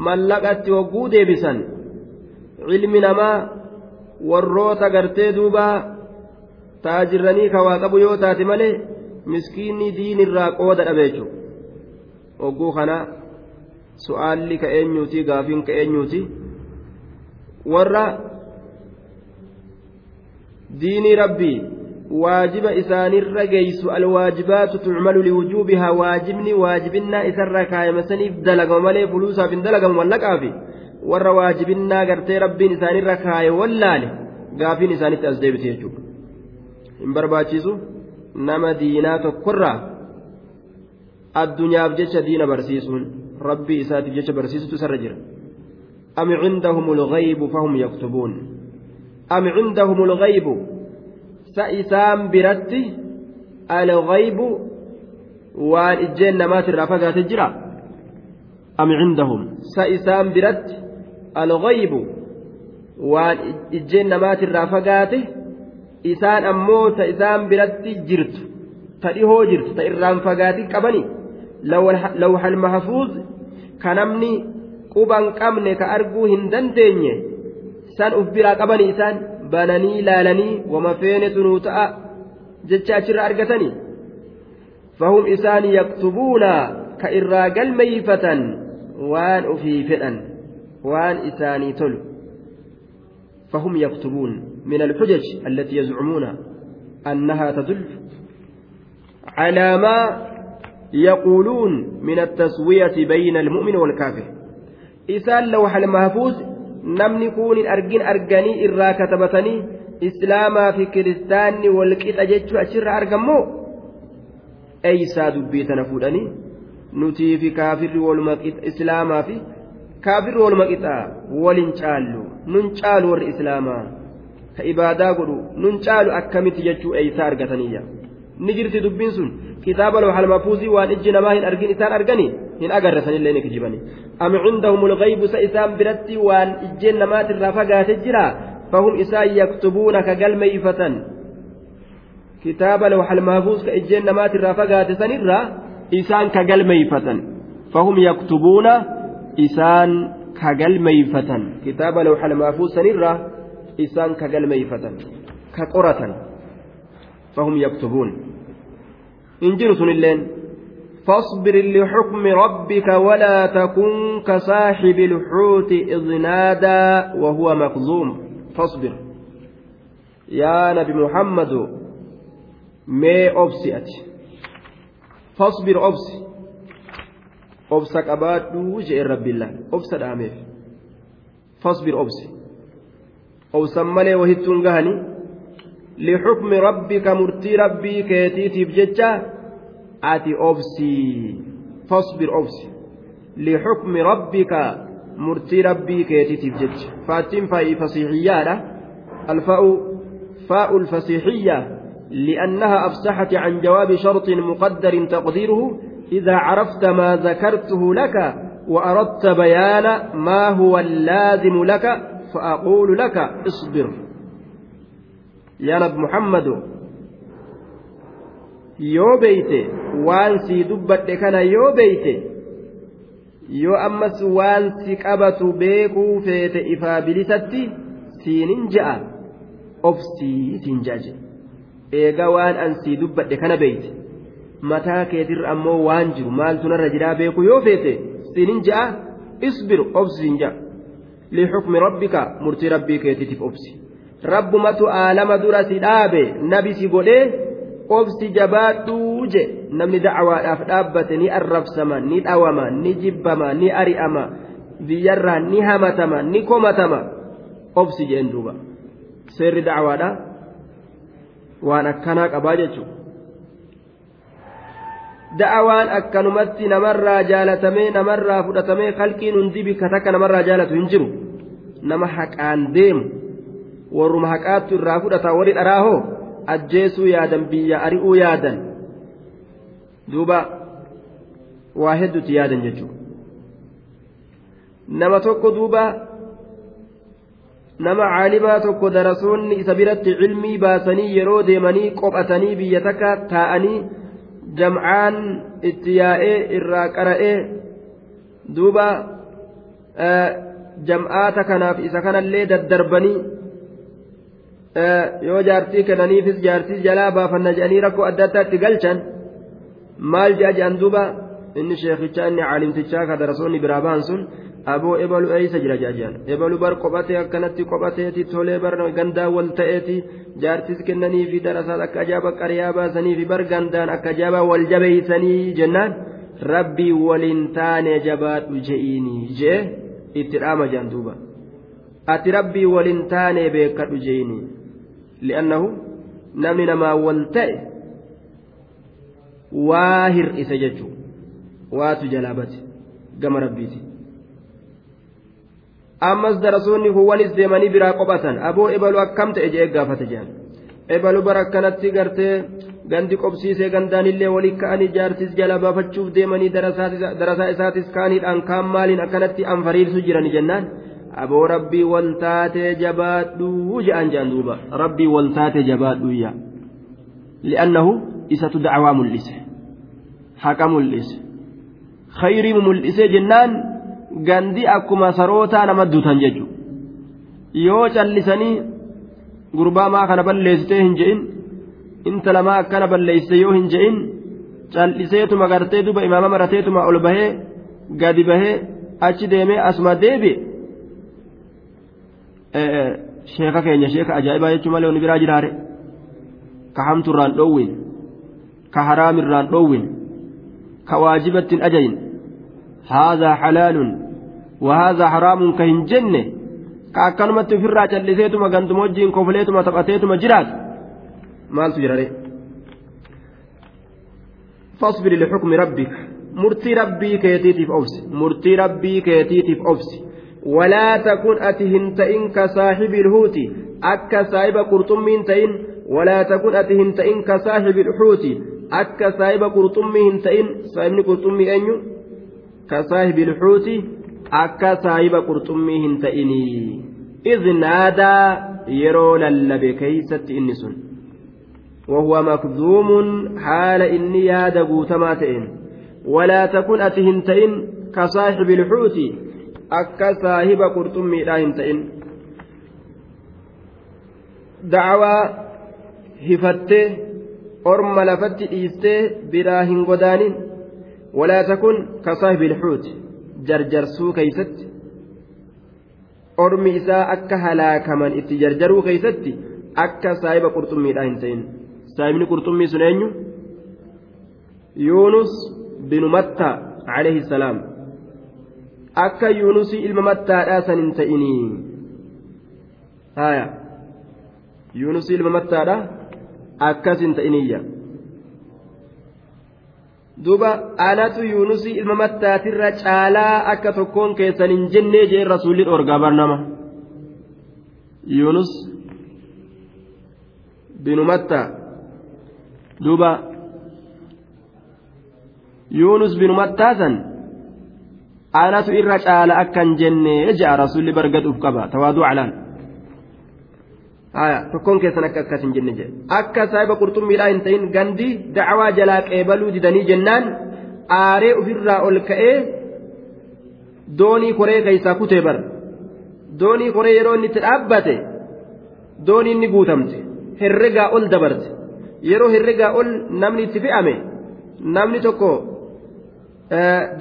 mallaqatti hogguu deebisan ilmi namaa warroota gartee duubaa taajirranii kawaa qabu yoo taate malee miskiinni diinirraa qooda dhabe jechuudha hogguu kana su'aalli ka eenyuuti gaafiin ka eenyuuti? Warra diinii rabbii waajiba isaanirra geeysu alwaajibaatu tucmalu liwujuubihaa waajibni waajibinnaa isarra kaayamsaniif dalagama malee fuluusaaf hin dalagamu mallaqaafi warra waajibinnaa gartee rabbiin isaanirra kaaye wallaale gaafiin isaanitti as deebite jechuudha. Hin barbaachisu. Nama diinaa tokkorraa addunyaaf jecha diina barsiisuun cindahum lgaybu fahum yaktubuun am cindahum lgaybu sa isaan biratti alghaybu waan ijjeen namaatirraa fagaate jira am cindahum sa isaan biratti alghaybu waan ijjeen namaatirraa fagaate isaan ammoo ta isaan biratti jirtu ta dhihoo jirtu ta irraan fagaati qabani lawhal mahfuuz ka namni quban qabne ka arguu hin dandeenye san uf biraa qabani isaan bananii laalanii wama feene tunuu ta'a jecha achirra argatanii fahum isaan yaktubuuna ka irraa galmeeyfatan waan ufii fedhan waan isaanii tolu فهم يكتبون من الحجج التي يزعمون أنها تدل على ما يقولون من التسوية بين المؤمن والكافر إسان لوح المحفوظ namni kun hin argin arganii irraa katabatanii islaamaa fi kiristaanni walqixa jechuu achirra argammoo eeysaa dubbii tana fuudhanii nutii fi kaafirri waluma islaamaa fi kaafirri waluma qixaa walin caallu nun caalu warri islaamaa ka ibaadaa godhu nun caalu akkamitti jechuu eeysaa argataniyya ni jirti dubbiin sun kitaaba lawhal mahfuuzii waan ijji namaa hin argin isaan arganii hin agarre sanillee ni kijibani am cindahum lgaybu sa isaan biratti waan ijjeen namaatirraa fagaate jira fahum isaan yaktubuuna ka galmeeyfatan kitaaba lawhal mahfuuz ka ijjeen namaatirraa fagaate sanirraa isaan ka galmeeyfatan fahum yaktubuuna isaan ka galmeeyfatan kitaaba lawhal mahfuuz sanirraa isaan ka galmeeyfatan ka qoratan fahum yaktubuun jiru sunilleen فاصبر لحكم ربك ولا تكن كصاحب الحوت إذ نادى وهو مكظوم. فاصبر. يا نبي محمد مي أبسئت فاصبر أبسي. أبسك أباد وجه رب الله. أبسى الأمير فاصبر أبسي. أوسمني وهتون قهني لحكم ربك مرتي ربي كيتي تبججا ati obsii fasbir obsi lixukmi rabbika murtii rabbii keetiitiif jecha faattiin faa'ii fasiixiyyaadha alfaa'u faa'u lfasiixiyya لأنها أفسحت عن جواب شرط مقدر تقديره إذا عرفت ما ذكرته لك وأردت بيان ما هو اللازم لك فأقول لك اصبر yaa nabi muhammadu yoo beeyte waan sii dubbadhe kana yoo beeyte yoo ammas waan si qabatu beekuu feete ifaa bilisatti siinin ja'a of sii siin ja'aje eegaa waan an sii dubbadhe kana beeyte mataa keetirra ammoo waan jiru maaltu narra jiraa beeku yoo feete siinin ja'a isbir of siin ja'a. Lixukmi rabbika murtii rabbii keetiitiif obsi rabbumatu aalama dura si dhaabe nabi si godhee obsi jabaadhuu je namni dacwaadhaaf dhaabbate ni arrabsama ni dhawama ni jibbama ni ari'ama biyyarraa ni hamatama ni komatama obsi jeen duuba. Seerri dacwaadha waan akkanaa qabaa jechuudha. da'awaan akkanumatti namarraa jaalatamee namarraa fudhatamee kalqiin hundi bikka takka namarraa jaalatu hin jiru. Nama haqaan deemu warruma haqaattu irraa fudhata warri dharaahoo ajjeesuu yaadan biyya ari'uu yaadan duuba waa hedduutti yaadan jechuudha nama tokko duuba nama caalimaa tokko darasoonni isa biratti cilmii baasanii yeroo deemanii qophatanii biyya takka taa'anii. jam'aan itti yaa'ee irraa qara'ee duuba jam'aata kanaaf isa kanallee daddarbanii yoo jaartii kennaniifis jaartii jalaa baafanna jedhanii rakkoo adda addaatti galchan maal jedha jedhan duuba inni sheekichaa inni caalimtichaa ka darasoonni biraa ba'an sun aboo ebalu eeysa jira jedhan ebalu bar qophatee akkanatti qophateeti tolee bar gandaa wal ta'eeti jaartis kennanii fi darasaas akka ajaa'iba qariyaa baasanii fi bar gandaan akka ajaa'iba wal jabeeysanii jennaan rabbii waliin taane jabaadhu je'iini jee itti dhaama jedhan duuba ati rabbii waliin taane beekadhu je'iini li'annahu namni namaa wal ta'e waa hir'ise jechuudha waatu jalaa bate gama rabbiiti. ammas darasoonni huwwanis deemanii biraa qophatan aboo ebalu akkam ta'e jee gaafate jedhan ebalu bara akkanatti gartee gandi qobsiisee gandaanillee walii ka'anii jaartis jala baafachuuf deemanii darasaa isaatis ka'aniidhaan kaan maaliin akkanatti anfariirsu jiran jennaan aboo rabbii wal taatee jabaadhuu je'an je'an duuba. Rabbii wal taatee jabaadhuu yaa. Li'annahu isatu dacwaa mul'ise. Haqa mul'ise. Khayrii mul'isee jennaan. gandi akkuma sarootaa nama dutan jechuudha yoo callisanii gurbaa maa kana balleessitee hin je'in intala maa akkana balleessite yoo hin je'in calliseetuma gartee duba imaama marateetuma ol bahee gadi bahee achi deemee asuma deebi'e sheeka keenya sheeka ajaa'ibaa jechuun malee biraa jiraare. Ka hamturraan dhoowwin ka haraamirraan dhoowwin ka waajibattiin ajayin. هذا حلال وهذا حرام كهن جنة كأكنمت في الراجع لسيتما قندموجين كوفليتما تبأتيتما جرات مال تجري فاصبر لحكم ربك مرتي ربي كيتيتي في أوس مرتي ربي كيتيتي في أوس ولا تكن أتهن تئن كصاحب الهوت أكا صاحب قرطمين تئن ولا تكن أتهن تئن كصاحب الحوت. أكا صاحب قرطمين تئن صاحب قرطمي أنيو؟ كصاحب الحوت hin ta'inii idh naadaa yeroo lallabe keeysatti inni sun وهو مكذوم حال إني ياد قوتما تئن ولا تكن أتهن تئن كصاحب الحوت. akka saahiba qurxummiidhaa hin ta'in. Da'awaa hifattee orma lafatti dhiistee biraa hin godaanin walaa takun ka saahibi ilxuuti jarjarsuu keeysatti. Ormi isaa akka halaakaman itti jarjaruu keeysatti akka saahiba qurxummiidhaa hin ta'in. Saahibni qurxummii sun eenyu? Yuunus binu matta alayhi salaam. Akka yuunusii ilma mattaadhaa san hin ta'inii haya yuunusii ilma mattaadha akkas hin ta'iniyya duuba anatu yuunusii ilma mattaatirra caalaa akka tokkoon keessan hin jennee jee rasuulli dhoorgaa barnama. Yuunus binu mattaa duuba yuunus binu mattaa san anatu irra caala akka hin jennee je'a rasuulli bargaduuf qaba. Tawaaduu calaan tokkoon keessan akka akkas hin jenne jedhe akka saahiba qurxummiidhaa hin ta'in gandi dacwaa jalaa qeebaluu didanii jennaan aaree ofirraa ol ka'ee doonii koree keessaa kutee bar doonii koree yeroo inni itti dhaabbate doonii inni guutamte. Herregaa ol dabarte yeroo herregaa ol namni itti fe'ame namni tokko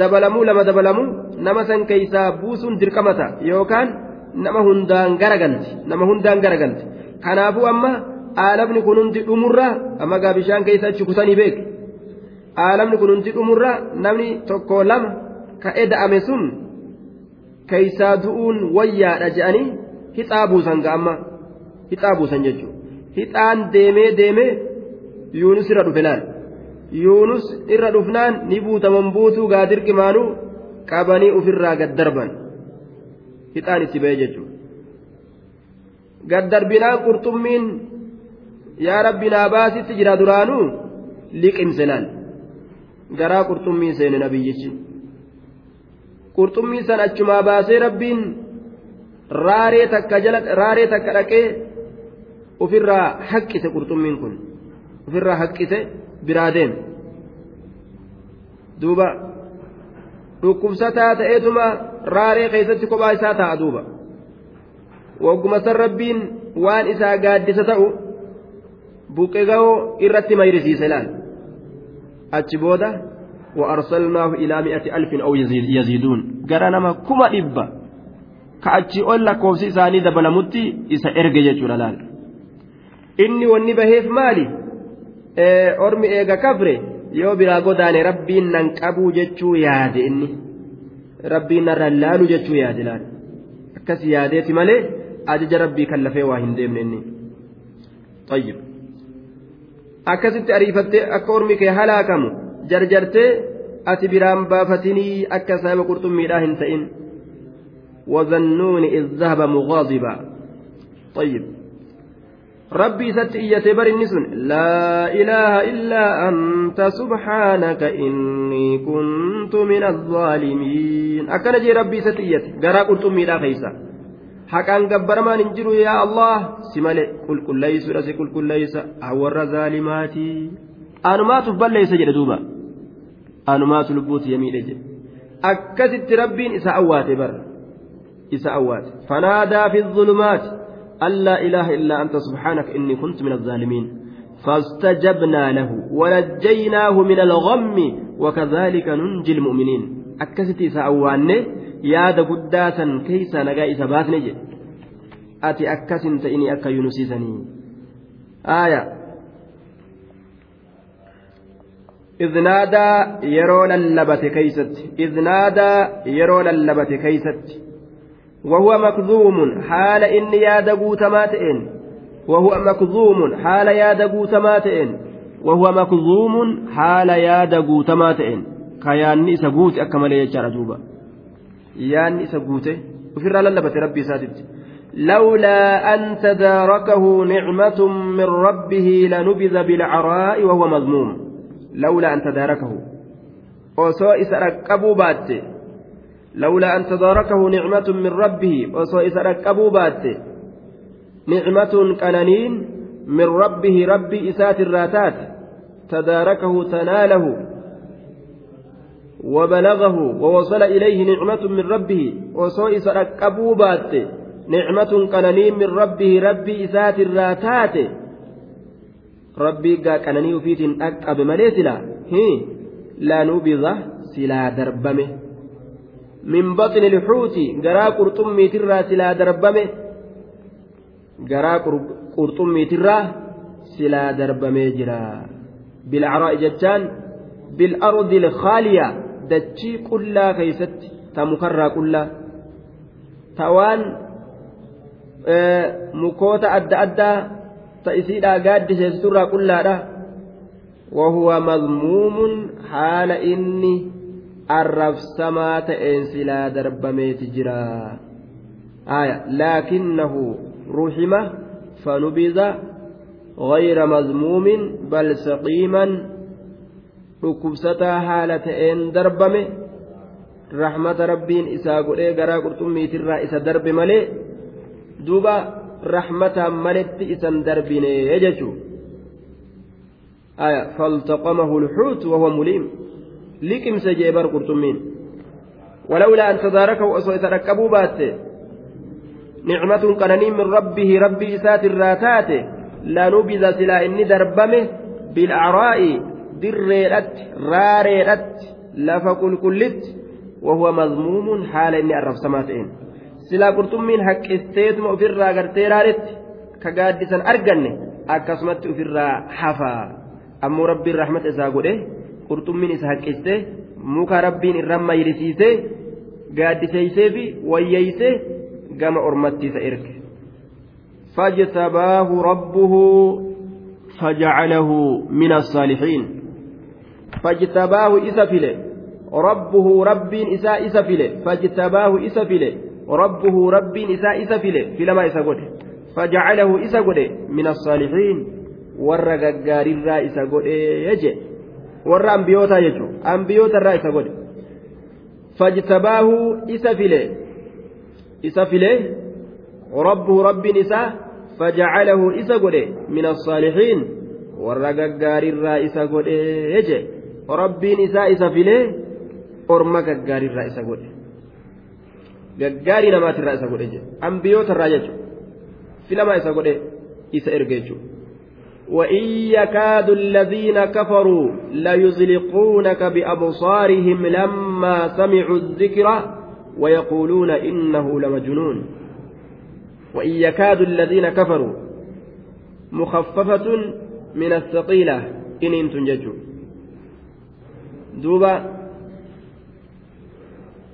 dabalamuu lama dabalamuu nama san keeysaa buusuun dirqamata yookaan nama hundaan garagalti nama hundaan garagalti kanaafuu amma aalamni kun hundi dhumurraa amma gaa bishaan keessa achi kusanii beek aalamni kun hundi dhumurraa namni tokko lama ka'ee da'ame sun keeysaa du'uun wayyaadha je'anii hixaa buusan ga'amma hixaa buusan jechuudha hixaan deemee deemee yuunus irra dhufe laal yuunus irra dhufnaan ni buutaman buutuu gaa dirqimaanuu qabanii ofirraa gad darban hixaan itti ba'e jechuudha. Gad darbinaan qurxummiin yaa rabbi naa baasitti jira duraanuu liqimse laal garaa qurxummii seene nabiyyichi. Qurxummii san achumaa baasee rabbiin raaree takka jala raaree takka dhaqee ofirraa haqqise qurxummiin kun. Ofirraa haqqise biraa deeme duuba dhukkubsataa ta'eetuma raaree keessatti kophaa isaa taa'a duuba wagguma san rabbiin waan isaa gaaddisa ta'u buqqe ga'oo irratti mayrisiise laal achi booda وأرسلناه إلى مئة ألف أو يزيد يزيدون قال نما كما إبا كأتشي أولا كوفسي ساني دبلمتي إسا إرجع جلال إني وني بهيف مالي ormi eega kafre yoo biraa godaane rabbiin nan qabuu jechuu yaade inni. Rabbiin narra laalu jechuu yaade laal. Akkas yaadeeti malee ajaja rabbii kan lafee waa hin deemne inni. Tayyib. Akkasitti ariifattee akka ormi kee halaakamu jarjartee ati biraan baafatinii akka sababa qurxummiidhaa hin ta'in. Wazannuuni iz zahaba muqaazibaa tayyib. ربي ست إيتي بر النسن لا إله إلا أنت سبحانك إني كنت من الظالمين. أكن جي ربي ست إيتي قرا قلت ميلا خيسا. حقان قبر ما ننجر يا الله سمالي قل كل ليس رسي قل كل ليس أور ظالماتي. أنمات بل ليس جدوبا أنمات لبوت يميل جد أكست ربين إسا أوات بر. إسا أوات أن لا إله إلا أنت سبحانك إني كنت من الظالمين. فاستجبنا له ونجيناه من الغم وكذلك ننجي المؤمنين. أكست إسا أواني yaada guddaasan keeysa nagaa isa baasne jedhe ati akkasin ta'ini akka yunusisanii aaya إذ نادى يرو للبت كيست. إذ نادى يرو للبت كيست. وهو مكذوم حال إن يا دقوت ماتئن وهو مكذوم حال يا دقوت ماتئن وهو مكذوم حال يا دقوت ماتئن كيان إسا قوت أكمل يجار دوبا yaanni isa guute ofirraa lallabate rabbii isaatitti لولا أن تداركه نعمة من ربه لنبذ بالعراء وهو مذموم لولا أن تداركه. وسوء سرقبوا بات. لولا أن تداركه نعمة من ربه وسوء سرقبوا بات. نعمة كنانين من ربه ربي إسات الراتات. تداركه تناله وبلغه ووصل إليه نعمة من ربه. وسوء سرقبوا بات. نعمة قنانين من ربه ربي إسات الراتات. ربي قا قناني فيت أكب مليسلا هي لا نبذ سلا دربمه. من بطن الحوت قرا قرطمي ترى سلا دربمه قرا قرطمي ترى سلا دربمه جرا بالعراء جتان dachii qullaa keeysatti ta mukarraa qullaa ta waan mukoota adda addaa ta isiidhaa gaaddiseessiturraa qullaadha wahuwa madmuumun haala inni arrabsamaa ta'een silaa darbameeti jira aya laakinnahu ruxima fanubiza غير مذموم بل سقيما dhukkubsataa haala ta'een darbame rahmata rabbiin isaa godhee garaa qurxummiitirraa isa darbe malee duuba rahmataan maletti isan darbine jechuu aya faltaqamahu lxuut wahuwa muliim liqimse jee bar qurxummiin أن تداركه أصو إذا ركبوا بات نعمة قنانين من ربه ربي إسات الراتات لا نبذ سلا إني دربمه بالأعراء dirreedhatti raareedhatti lafa qulqullitti وهو مذموم حال إني أرف سماتين silaa qurxummiin haqqisteetuma ofirraa gartee raaletti ka gaaddisan arganne akkasumatti ofirraa hafaa ammoo rabbiin rahmata isaa godhe qurxummiin isa haqqistee muka rabbiin irraan mayrisiisee gaaddiseysee fi wayyeeysee gama ormatti isa erge فاجتباه ربه فجعله من الصالحين فاجتباه إسفله ربه رب إسا إسفله فاجتباه إسفله ربه رب إسا إسفله في لما إسا قده فجعله إسا قده من الصالحين warra gaggaarirraa isa godhee jeche warra ambiyootaa jechuun ambiyootarraa isa godhe fajtabaahu isa file isa file rabbuhu rabbiin isaa fajacalahu isa godhe min assaalixiin warra gaggaarirraa isa godhee jeche rabbiin isaa isa file orma gaggaarirraa isa godhe gaggaarii namaatirraa isa godhe jedhe ambiyootarraa jechuudha filamaa isa godhe isa erge jechuudha. وإن يكاد الذين كفروا ليزلقونك بأبصارهم لما سمعوا الذكر ويقولون إنه لمجنون. وإن يكاد الذين كفروا مخففة من الثقيلة إن إنتم دوبا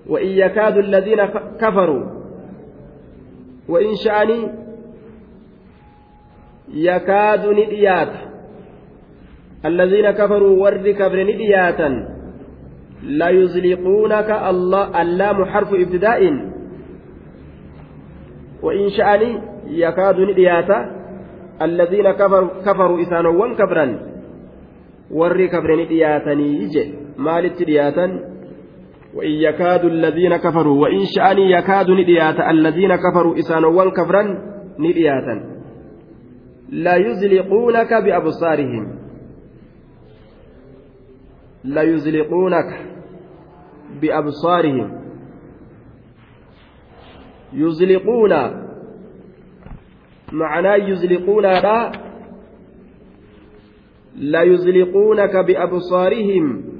وإن يكاد الذين كفروا وإن شأني يكاد نديات. الذين كفروا ور كبر ندياتا لا يزلقونك الله اللام حرف ابتداء. وإن شأني يكاد ندياتا الذين كفروا كفروا إسانوا كبرا. ور كبر ندياتني يجي مالت دياتا وإن يكاد الذين كفروا وإن شأني يكاد نديات. الذين كفروا إسانوان كفرا ندياتا لا يزلقونك بأبصارهم. لا يزلقونك بأبصارهم. يزلقون. معناه يزلقون لا لا يزلقونك بأبصارهم.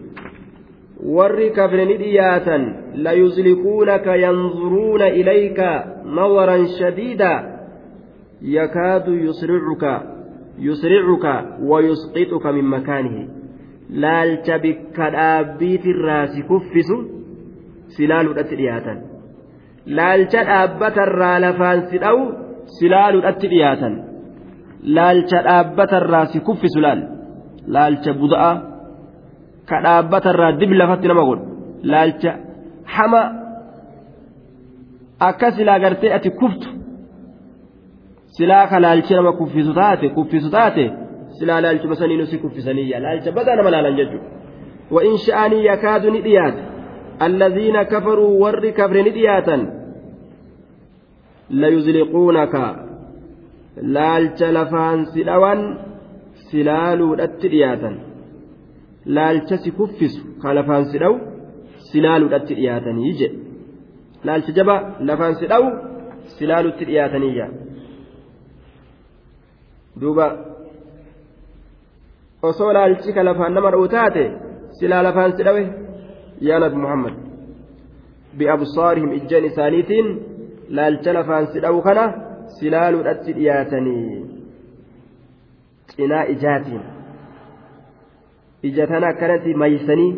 warri kafre ni dhiyaatan layuzlikuunaka yanzuruuna ilayka nawaran shadiida يكاد يسرعك يسرعك ويسقطك من مكانه لالت بك الآبيت الراس كفس سلال أترياتا لالت الآبة الرالفان سلو سلال أترياتا لالت الآبة الراس كفس لال لالت بدأ كالآبة الرادب لفتنا مقول لالت حما أكسل أغرتي أتي كفت silaa ka laalchi nama kuffisu taate kuffisu taate silaa laalchuma sanii nusi kuffisaniyya laalcha badaa nama laalan jechuudha وإن شأني يكاد نديات الذين كفروا ور كفر ندياتا ليزلقونك لالش لفان سلوان سلالو التدياتا laalcha si kuffisu ka lafaan si dhawu silaaluudhatti dhiyaatanii jedhe laalcha jaba lafaan si dhawu silaaluutti dhiyaataniyya duuba osoo laalchi ka lafaan nama dha'u taate silaa lafaan si dhawe yaa nabi muhammad biabsaarihim ijjeen isaaniitiin laalcha lafaan si dhawu kana silaaluudhatti dhiyaatanii cinaa ijaatiin ija tana akkanatti maysanii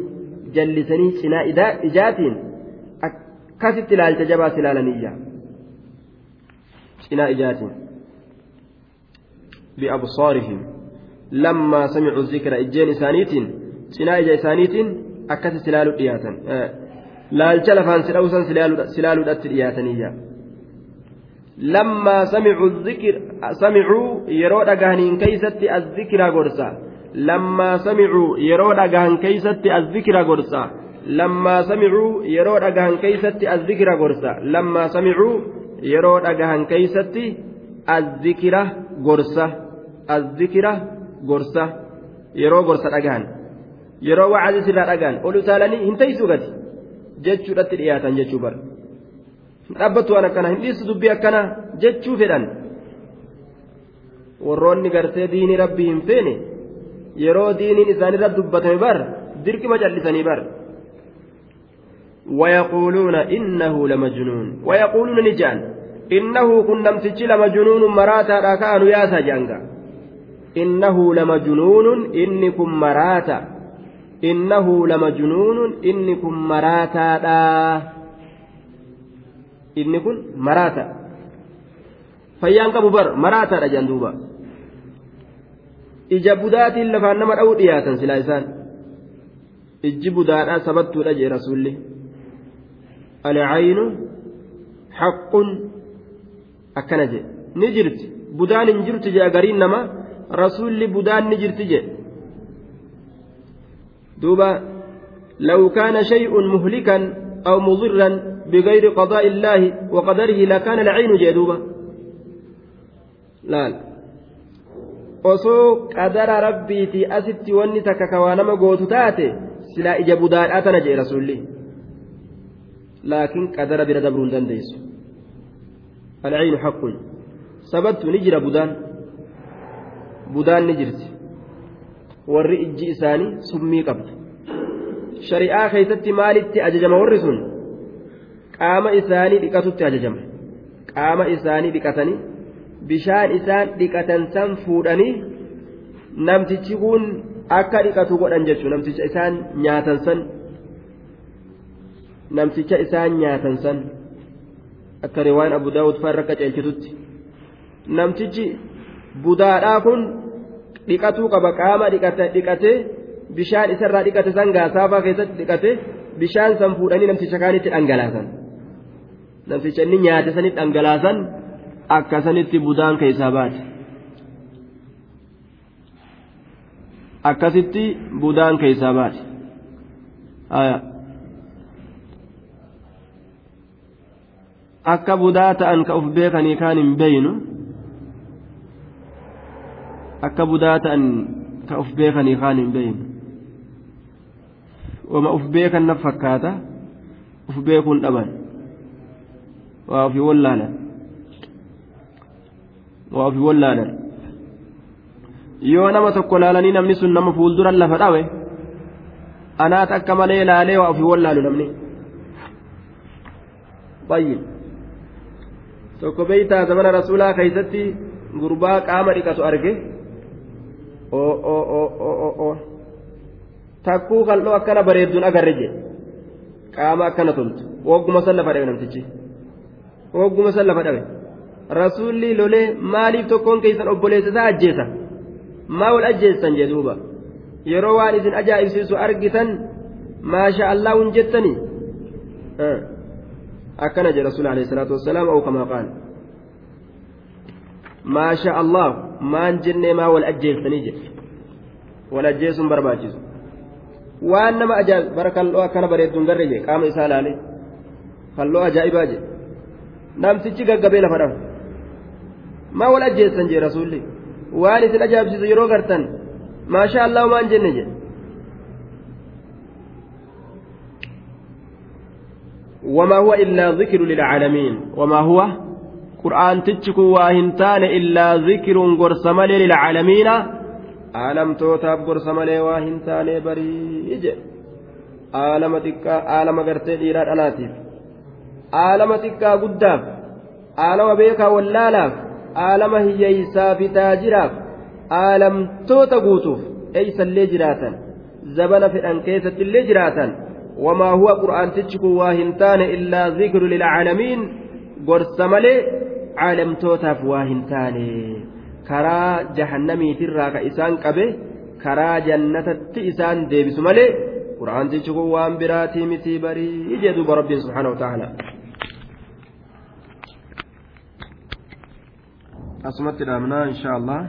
jallisanii cinaa ijaatiin akkasitti ilaalcha jabaa si ilaalaniyya cinaa ijaatiin biabsaarihim lammaa samicuu zikra ijjeen isaaniitiin cinaa ija isaaniitiin akkasitti ilaaluu dhiyaatan laalcha lafaan si dhawusan silaaluudhatti dhiyaataniyya lammaa samicuu yeroo dhagahaniin keeysatti azzikira gorsa lammaa samicuu yeroo dhagahan keeysatti azzikira gorsa lammaa samicuu yeroo dhagahan keeysatti azzikira gorsa lammaa samicuu yeroo dhagahan keeysatti azzikira gorsa azzikira gorsa yeroo gorsa dhagahan yeroo wacadi sirraa dhagahan ol utaalanii hin teeysu gati jechuudhatti dhiyaatan jechuu bara dhaabbatu waan akkana hin dhiisu dubbii akkana jechuu fedhan warroonni gartee diinii rabbii hin feene yeroo diiniin isaanirra dubbatame bar dirqima callisanii bar ويقولون إنه لمجنون ويقولون نجان إنه كن نمتج لمجنون مراتا راكان يا innahu lama junuunun inni kun maraata. Innahu lama junuunun inni kun maraataadha. Inni kun maraata. Fayyaan qabu bar maraataadha jedhan duuba. Ija budaatiin lafaan nama dha'uu dhiyaatan silaa isaan. Ijji budaadhaa sabattuudha jee rasuulli. Alcaynu haqqun akkana jee. Ni jirti. Budaan hin jirtu jee agariin nama rasuulli budaan ni jirti jee duuba لو كان شيء مهلكا أو مضرا بغير قضاء الله وقدره لكان العين جدوبا qadara rabbiitii asitti wanni takka kawaa nama gootu taate silaa ija budaadhaa tana jee rasuulli laakiin qadara bira dabruu hin dandeessu alciinu haqqun sabattu ni jira budaan budaan ni jirti. Warri ijji isaanii summii qabdu. Shari'aa keessatti maalitti ajajama warri sun? Qaama isaanii dhiqatutti ajajama. Qaama isaanii dhiqatanii bishaan isaan dhiqatan san fuudhanii namtichi kun akka dhiqatu godhan jechuun namticha isaan nyaatan san namticha isaan nyaatan san. Akka riwaan abu daawud farra qaceelchitutti. Namtichi budaadhaa kun dhiqatuu qaba qaama dhiqatee bishaan isarraa dhiqate san gaasaafaa keessatti dhiqate bishaan san fuudhanii namticha kaanitti dhangalaasan namticha inni nyaate sanitti dhangalaasan. akkasanitti budaan keessaa baate akkasitti budaan keessaa baate akka budaa ta'an ka uf beekanii kaan hin beeynu akka budaa ta'an ka uf beekanii kaan hin beeynu wama uf beekan na fakkaata uf beekuun dhaban waa ofii wallaalan waa ofii wallaalan yoo nama tokko laalanii namni sun nama fuulduran lafa dhawe anaat akka malee laalee waa ofii wallaalu namni bayyin tokko beeytaa zamana rasuulaa keeysatti gurbaa qaama dhiqatu arge takkuu kal'oo akkana bareedduun agarre je qaama akkana toltu wogguma san lafa dhawe namtichi wogguma san lafa dhawe rasuulli lolee maaliif tokkoon keessan obboleessa isaa ajjeesa maa wal ajjeessan jee duuba yeroo waan isin ajaa'ibsiisu argitan maasha allah hun jettanii akkana jedhe rasuul salaatu wassalaam au kamaa qaal maasha allah maan jennee maa wal ajjeessanii jedhe wal ajjeesuun barbaachisu waan nama ajaa'ib bara kalloo akkana bareedduun garre jee qaama isaa laale kalloo ajaa'ibaa jedhe namtichi gaggabee lafa dhabe maa wal ajjeessan jee rasuulli waan isin ajaa'ibsiisu yeroo gartan maasha allah maan jenne jedhe وما هو إلا ذكر للعالمين وما هو قرآن تجكو واهنتان إلا ذكر قرصمل للعالمين عالم توتاب قرصمل واهنتان بريج عالم تكا عالم قرتي ديران أناتيف عالم تكا قداف عالم بيكا ولالاف عالم هييسا في تاجراف عالمتوتا قوتوف أيسا اللي جراتا زبنا في أنكيسة اللي جراتا وما هو قرآن تجكو واهنتان إلا gorsa malee caalamtootaaf waa hin taane karaa jahannamiitirraa ka isaan qabe karaa jannatatti isaan deebisu malee qura'aantichi kun waan biraatii mitii barii ijee duuba rabbiin subhaanahu ta'ala. asumatti dhaabnaa insha allah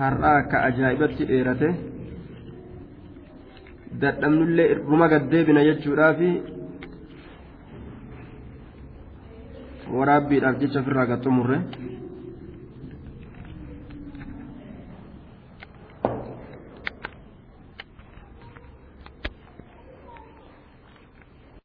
har'aa akka ajaa'ibatti dheerate dadhabnullee irruma gaddeebina jechuudhaafi. Waraabbiidhaaf jecha ofirraa gaxxumurre